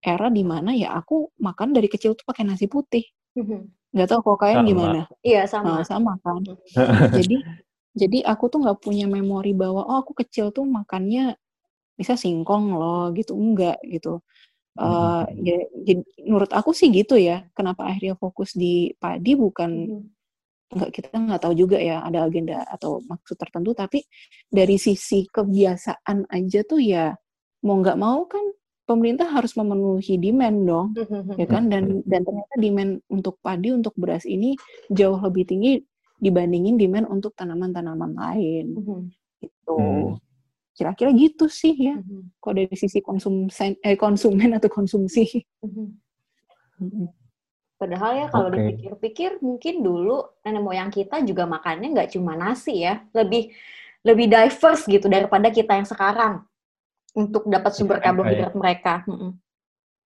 era di mana ya aku makan dari kecil tuh pakai nasi putih. Hmm. Gak tau kok kalian gimana? Iya sama. Nah, sama kan. jadi jadi aku tuh nggak punya memori bahwa oh aku kecil tuh makannya bisa singkong loh gitu. Enggak gitu. Uh, ya, ya menurut aku sih gitu ya kenapa akhirnya fokus di padi bukan hmm. nggak kita nggak tahu juga ya ada agenda atau maksud tertentu tapi dari sisi kebiasaan aja tuh ya mau nggak mau kan pemerintah harus memenuhi demand dong ya kan? Dan dan ternyata demand untuk padi untuk beras ini jauh lebih tinggi dibandingin demand untuk tanaman-tanaman lain. Gitu Kira-kira gitu sih ya. Mm-hmm. Kalau dari sisi konsumsen eh konsumen atau konsumsi. Mm-hmm. Mm-hmm. Padahal ya kalau okay. dipikir-pikir mungkin dulu nenek moyang kita juga makannya nggak cuma nasi ya, lebih lebih diverse gitu daripada kita yang sekarang untuk dapat sumber karbohidrat mereka. Mm-hmm.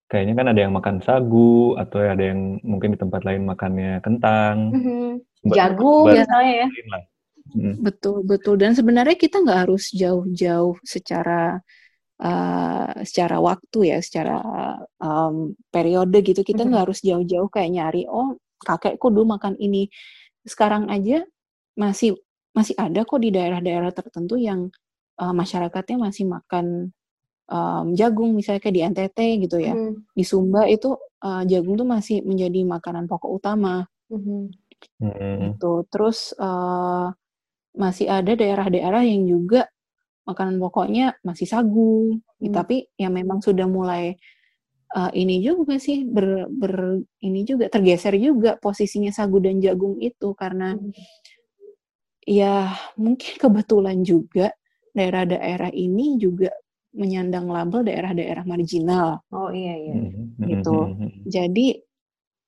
Kayaknya kan ada yang makan sagu atau ada yang mungkin di tempat lain makannya kentang, mm-hmm. jagung misalnya ya. Hmm. Betul betul dan sebenarnya kita nggak harus jauh-jauh secara uh, secara waktu ya, secara um, periode gitu. Kita nggak hmm. harus jauh-jauh kayak nyari oh kakekku dulu makan ini. Sekarang aja masih masih ada kok di daerah-daerah tertentu yang uh, masyarakatnya masih makan um, jagung misalnya kayak di NTT gitu ya. Hmm. Di Sumba itu uh, jagung tuh masih menjadi makanan pokok utama. Hmm. Hmm. Itu terus uh, masih ada daerah-daerah yang juga makanan pokoknya masih sagu, hmm. tapi yang memang sudah mulai uh, ini juga sih ber, ber ini juga tergeser juga posisinya sagu dan jagung itu karena hmm. ya mungkin kebetulan juga daerah-daerah ini juga menyandang label daerah-daerah marginal. Oh iya iya. Hmm. Gitu. Hmm. Jadi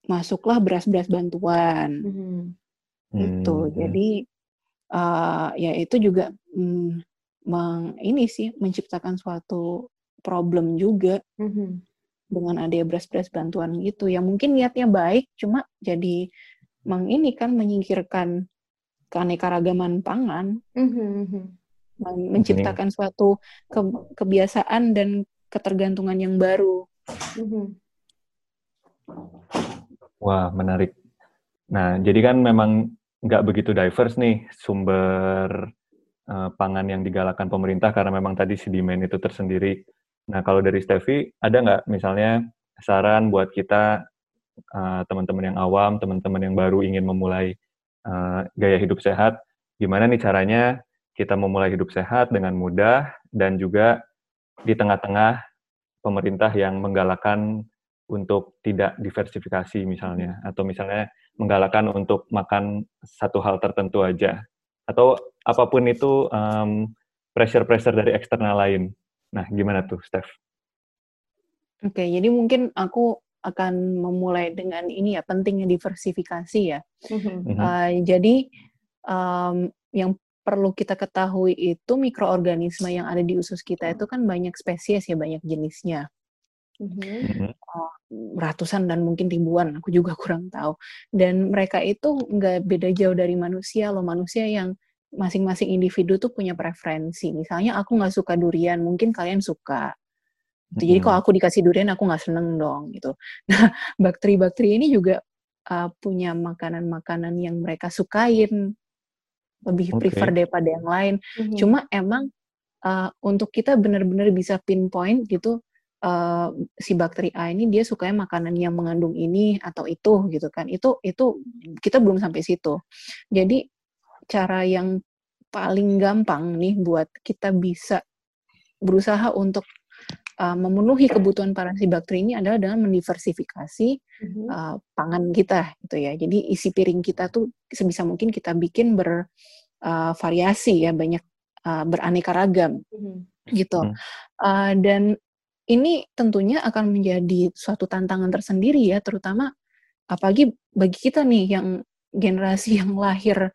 masuklah beras-beras bantuan. Hmm. Gitu. Hmm. Jadi uh, ya itu juga mm, meng, ini sih menciptakan suatu problem juga mm-hmm. dengan ada beras-beras bantuan gitu yang mungkin niatnya baik cuma jadi meng ini kan menyingkirkan keanekaragaman pangan mm-hmm. menciptakan suatu ke, kebiasaan dan ketergantungan yang baru mm-hmm. wah menarik nah jadi kan memang nggak begitu diverse nih sumber uh, pangan yang digalakan pemerintah karena memang tadi si demand itu tersendiri. Nah kalau dari Steffi ada nggak misalnya saran buat kita uh, teman-teman yang awam, teman-teman yang baru ingin memulai uh, gaya hidup sehat, gimana nih caranya kita memulai hidup sehat dengan mudah dan juga di tengah-tengah pemerintah yang menggalakkan untuk tidak diversifikasi misalnya atau misalnya menggalakkan untuk makan satu hal tertentu aja atau apa pun itu um, pressure-pressure dari eksternal lain. Nah, gimana tuh, Steph? Oke, okay, jadi mungkin aku akan memulai dengan ini ya pentingnya diversifikasi ya. Mm-hmm. Uh, jadi um, yang perlu kita ketahui itu mikroorganisme yang ada di usus kita itu kan banyak spesies ya banyak jenisnya. Mm-hmm. Uh, ratusan dan mungkin ribuan, aku juga kurang tahu. Dan mereka itu nggak beda jauh dari manusia loh, manusia yang masing-masing individu tuh punya preferensi. Misalnya aku nggak suka durian, mungkin kalian suka. Hmm. Jadi kalau aku dikasih durian aku nggak seneng dong gitu. Nah bakteri-bakteri ini juga uh, punya makanan-makanan yang mereka sukain, lebih okay. prefer daripada yang lain. Hmm. Cuma emang uh, untuk kita benar-benar bisa pinpoint gitu. Uh, si bakteri A ini dia sukanya makanan yang mengandung ini atau itu gitu kan itu itu kita belum sampai situ jadi cara yang paling gampang nih buat kita bisa berusaha untuk uh, memenuhi kebutuhan para si bakteri ini adalah dengan mendiversifikasi mm-hmm. uh, pangan kita gitu ya. Jadi isi piring kita tuh sebisa mungkin kita bikin bervariasi uh, ya, banyak uh, beraneka ragam mm-hmm. gitu. Mm-hmm. Uh, dan ini tentunya akan menjadi suatu tantangan tersendiri ya, terutama apalagi bagi kita nih yang generasi yang lahir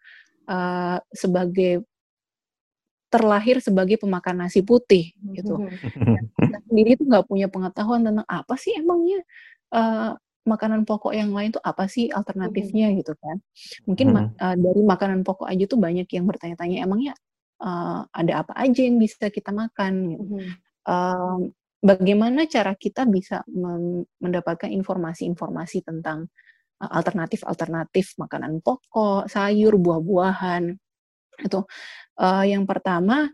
uh, sebagai terlahir sebagai pemakan nasi putih gitu. Mm-hmm. sendiri tuh nggak punya pengetahuan tentang apa sih emangnya uh, makanan pokok yang lain tuh apa sih alternatifnya mm-hmm. gitu kan. Mungkin mm-hmm. uh, dari makanan pokok aja tuh banyak yang bertanya-tanya emangnya uh, ada apa aja yang bisa kita makan gitu. Mm-hmm. Uh, bagaimana cara kita bisa mendapatkan informasi-informasi tentang alternatif-alternatif makanan pokok, sayur, buah-buahan. Itu uh, yang pertama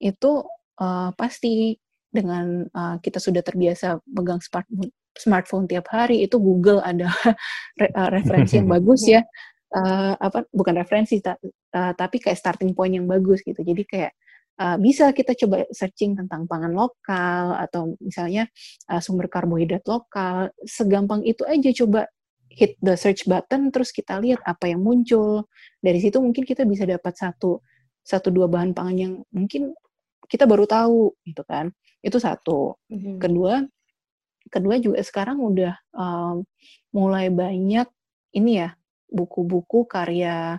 itu uh, pasti dengan uh, kita sudah terbiasa pegang smartphone, smartphone tiap hari itu Google ada re, uh, referensi yang bagus ya. Uh, apa bukan referensi ta, uh, tapi kayak starting point yang bagus gitu. Jadi kayak uh, bisa kita coba searching tentang pangan lokal atau misalnya uh, sumber karbohidrat lokal. Segampang itu aja coba hit the search button terus kita lihat apa yang muncul dari situ mungkin kita bisa dapat satu satu dua bahan pangan yang mungkin kita baru tahu gitu kan itu satu mm-hmm. kedua kedua juga sekarang udah um, mulai banyak ini ya buku-buku karya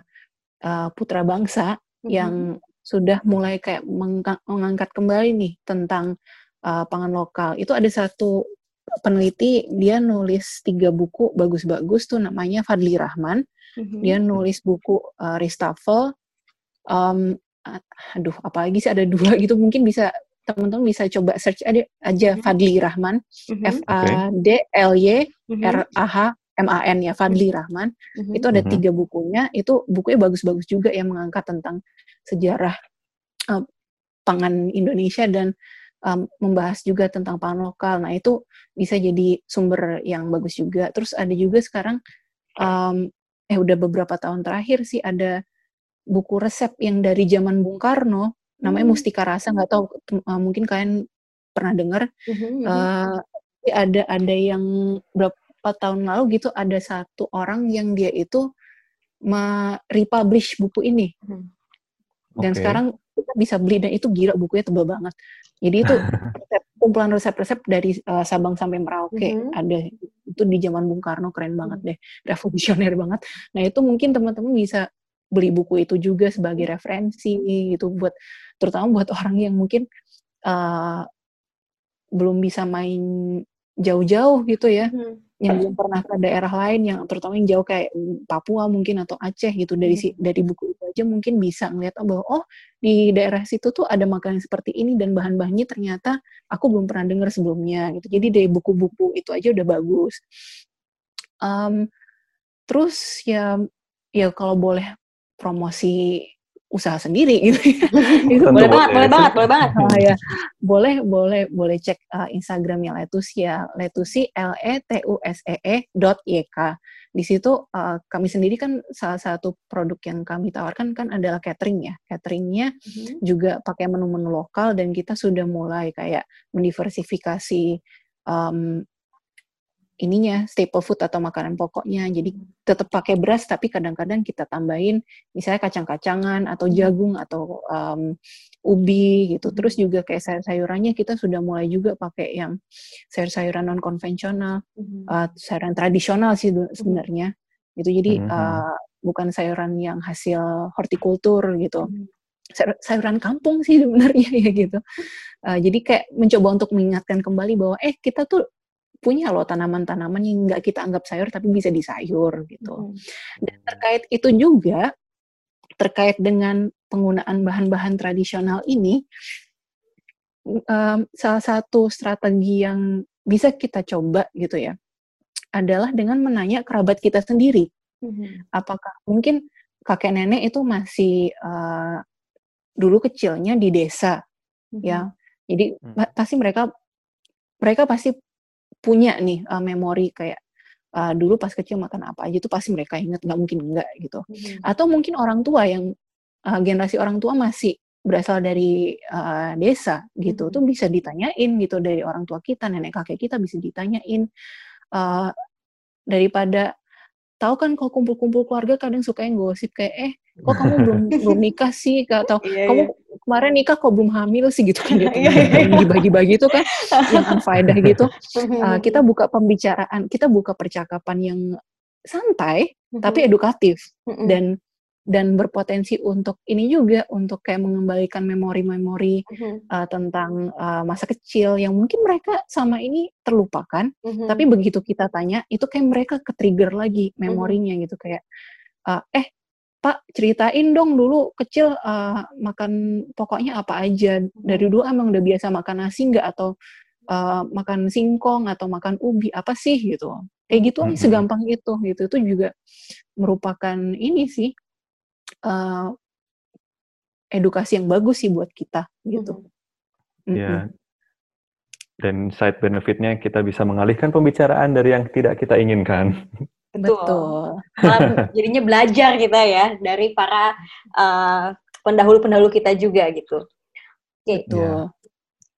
uh, putra bangsa mm-hmm. yang sudah mulai kayak mengangkat kembali nih tentang uh, pangan lokal itu ada satu peneliti dia nulis tiga buku bagus-bagus tuh namanya Fadli Rahman. Mm-hmm. Dia nulis buku uh, Restafel. Um, aduh, apalagi sih ada dua gitu mungkin bisa teman-teman bisa coba search aja, aja mm-hmm. Fadli Rahman, mm-hmm. F A D L Y R A H M A N ya Fadli Rahman. Mm-hmm. Itu ada mm-hmm. tiga bukunya. Itu bukunya bagus-bagus juga yang mengangkat tentang sejarah uh, pangan Indonesia dan um, membahas juga tentang pangan lokal. Nah itu bisa jadi sumber yang bagus juga. Terus ada juga sekarang um, eh udah beberapa tahun terakhir sih ada buku resep yang dari zaman Bung Karno namanya hmm. Mustika Rasa nggak tahu uh, mungkin kalian pernah dengar hmm. uh, ada ada yang berapa tahun lalu gitu ada satu orang yang dia itu republish buku ini hmm. Dan okay. sekarang kita bisa beli dan itu gila bukunya tebal banget jadi itu resep, kumpulan resep-resep dari uh, Sabang sampai Merauke mm -hmm. ada itu di zaman Bung Karno keren banget deh, revolusioner banget. Nah itu mungkin teman-teman bisa beli buku itu juga sebagai referensi gitu buat terutama buat orang yang mungkin uh, belum bisa main jauh-jauh gitu ya. Hmm yang belum pernah ke daerah lain yang terutama yang jauh kayak Papua mungkin atau Aceh gitu dari hmm. dari buku itu aja mungkin bisa ngeliat oh bahwa oh di daerah situ tuh ada makanan seperti ini dan bahan-bahannya ternyata aku belum pernah dengar sebelumnya gitu. Jadi dari buku-buku itu aja udah bagus. Um, terus ya ya kalau boleh promosi usaha sendiri gitu. itu boleh banget, boleh banget, boleh banget. Oh, ya. Boleh, boleh, boleh cek uh, Instagramnya Letusi ya. Letusi L E T U S E E dot Y K. di situ uh, kami sendiri kan salah satu produk yang kami tawarkan kan adalah catering ya. Cateringnya mm-hmm. juga pakai menu-menu lokal dan kita sudah mulai kayak mendiversifikasi um, ininya staple food atau makanan pokoknya. Jadi tetap pakai beras tapi kadang-kadang kita tambahin misalnya kacang-kacangan atau hmm. jagung atau um, ubi gitu. Terus hmm. juga kayak sayur-sayurannya kita sudah mulai juga pakai yang sayur-sayuran non konvensional, mm-hmm. uh, sayuran tradisional sih sebenarnya. Gitu. Jadi mm-hmm. uh, bukan sayuran yang hasil hortikultur gitu. Mm-hmm sayuran kampung sih sebenarnya ya gitu. Uh, jadi kayak mencoba untuk mengingatkan kembali bahwa eh kita tuh punya loh tanaman-tanaman yang nggak kita anggap sayur tapi bisa disayur gitu. Hmm. Dan terkait itu juga terkait dengan penggunaan bahan-bahan tradisional ini, um, salah satu strategi yang bisa kita coba gitu ya adalah dengan menanya kerabat kita sendiri. Hmm. Apakah mungkin kakek nenek itu masih uh, dulu kecilnya di desa, hmm. ya. Jadi hmm. pasti mereka mereka pasti punya nih uh, memori kayak uh, dulu pas kecil makan apa aja tuh pasti mereka ingat nggak mungkin enggak gitu hmm. atau mungkin orang tua yang uh, generasi orang tua masih berasal dari uh, desa gitu hmm. tuh bisa ditanyain gitu dari orang tua kita nenek kakek kita bisa ditanyain uh, daripada tahu kan kalau kumpul-kumpul keluarga kadang suka yang gosip kayak eh kok kamu belum belum nikah sih atau iya, kamu iya. Kemarin nikah kok belum hamil sih? Gitu kan gitu dibagi-bagi itu kan yang unfaedah gitu. Uh, kita buka pembicaraan kita buka percakapan yang santai tapi edukatif. Dan dan berpotensi untuk ini juga untuk kayak mengembalikan memori-memori mm-hmm. uh, tentang uh, masa kecil yang mungkin mereka sama ini terlupakan mm-hmm. tapi begitu kita tanya itu kayak mereka ke trigger lagi memorinya mm-hmm. gitu kayak uh, eh Pak ceritain dong dulu kecil uh, makan pokoknya apa aja dari dulu emang udah biasa makan nasi nggak atau uh, makan singkong atau makan ubi apa sih gitu kayak gitu mm-hmm. segampang itu gitu itu juga merupakan ini sih uh, edukasi yang bagus sih buat kita gitu. Mm-hmm. Ya. Dan side benefitnya kita bisa mengalihkan pembicaraan dari yang tidak kita inginkan. Betul. Betul. jadinya belajar kita ya dari para uh, pendahulu-pendahulu kita juga gitu. Oke. Okay. Ya.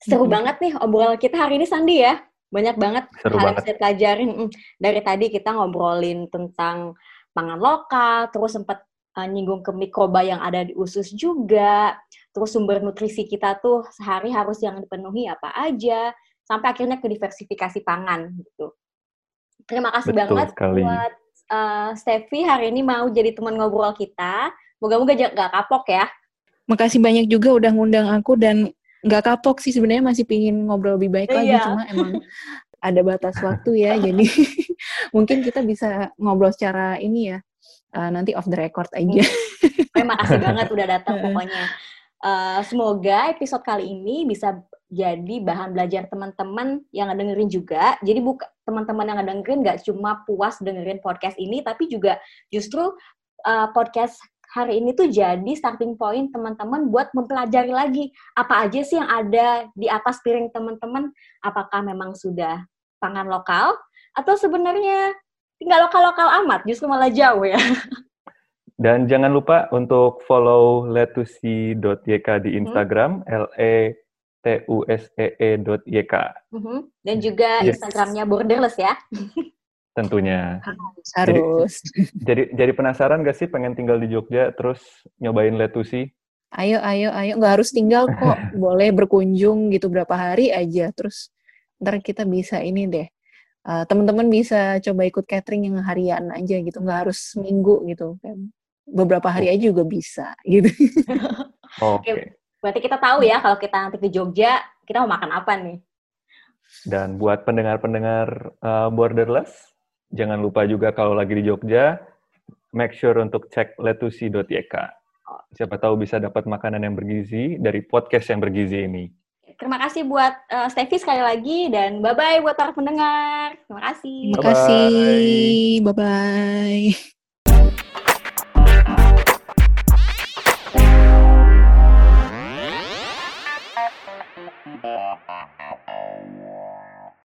Seru hmm. banget nih obrolan kita hari ini Sandi ya. Banyak banget Seru hal yang bisa pelajarin. Dari tadi kita ngobrolin tentang pangan lokal, terus sempat uh, nyinggung ke mikroba yang ada di usus juga, terus sumber nutrisi kita tuh sehari harus yang dipenuhi apa aja, sampai akhirnya ke diversifikasi pangan gitu. Terima kasih Betul banget sekali. buat uh, Steffi hari ini mau jadi teman ngobrol kita. Moga-moga gak kapok ya. Makasih banyak juga udah ngundang aku dan nggak kapok sih sebenarnya masih pingin ngobrol lebih baik lagi iya. cuma emang ada batas waktu ya jadi mungkin kita bisa ngobrol secara ini ya uh, nanti off the record aja. Hmm. Terima kasih banget udah datang pokoknya. Uh, semoga episode kali ini bisa jadi bahan belajar teman-teman yang dengerin juga. Jadi buka teman-teman yang dengerin nggak cuma puas dengerin podcast ini, tapi juga justru uh, podcast hari ini tuh jadi starting point teman-teman buat mempelajari lagi apa aja sih yang ada di atas piring teman-teman. Apakah memang sudah pangan lokal atau sebenarnya tinggal lokal-lokal amat, justru malah jauh ya. Dan jangan lupa untuk follow letusi.yk di hmm. Instagram, hmm. l e t u s e e .yk. Mm-hmm. Dan juga yes. Instagramnya Borderless ya. Tentunya. Harus. Jadi, jadi, jadi penasaran gak sih pengen tinggal di Jogja terus nyobain Letusi? Ayo, ayo, ayo. Nggak harus tinggal kok. Boleh berkunjung gitu berapa hari aja. Terus ntar kita bisa ini deh uh, teman-teman bisa coba ikut catering yang harian aja gitu nggak harus seminggu gitu kan beberapa hari aja juga bisa gitu oke okay. Berarti kita tahu ya kalau kita nanti ke Jogja kita mau makan apa nih dan buat pendengar-pendengar uh, borderless jangan lupa juga kalau lagi di Jogja make sure untuk cek letusi.yk siapa tahu bisa dapat makanan yang bergizi dari podcast yang bergizi ini Terima kasih buat uh, Steffi sekali lagi dan bye-bye buat para pendengar. Terima kasih. Terima kasih. Bye-bye.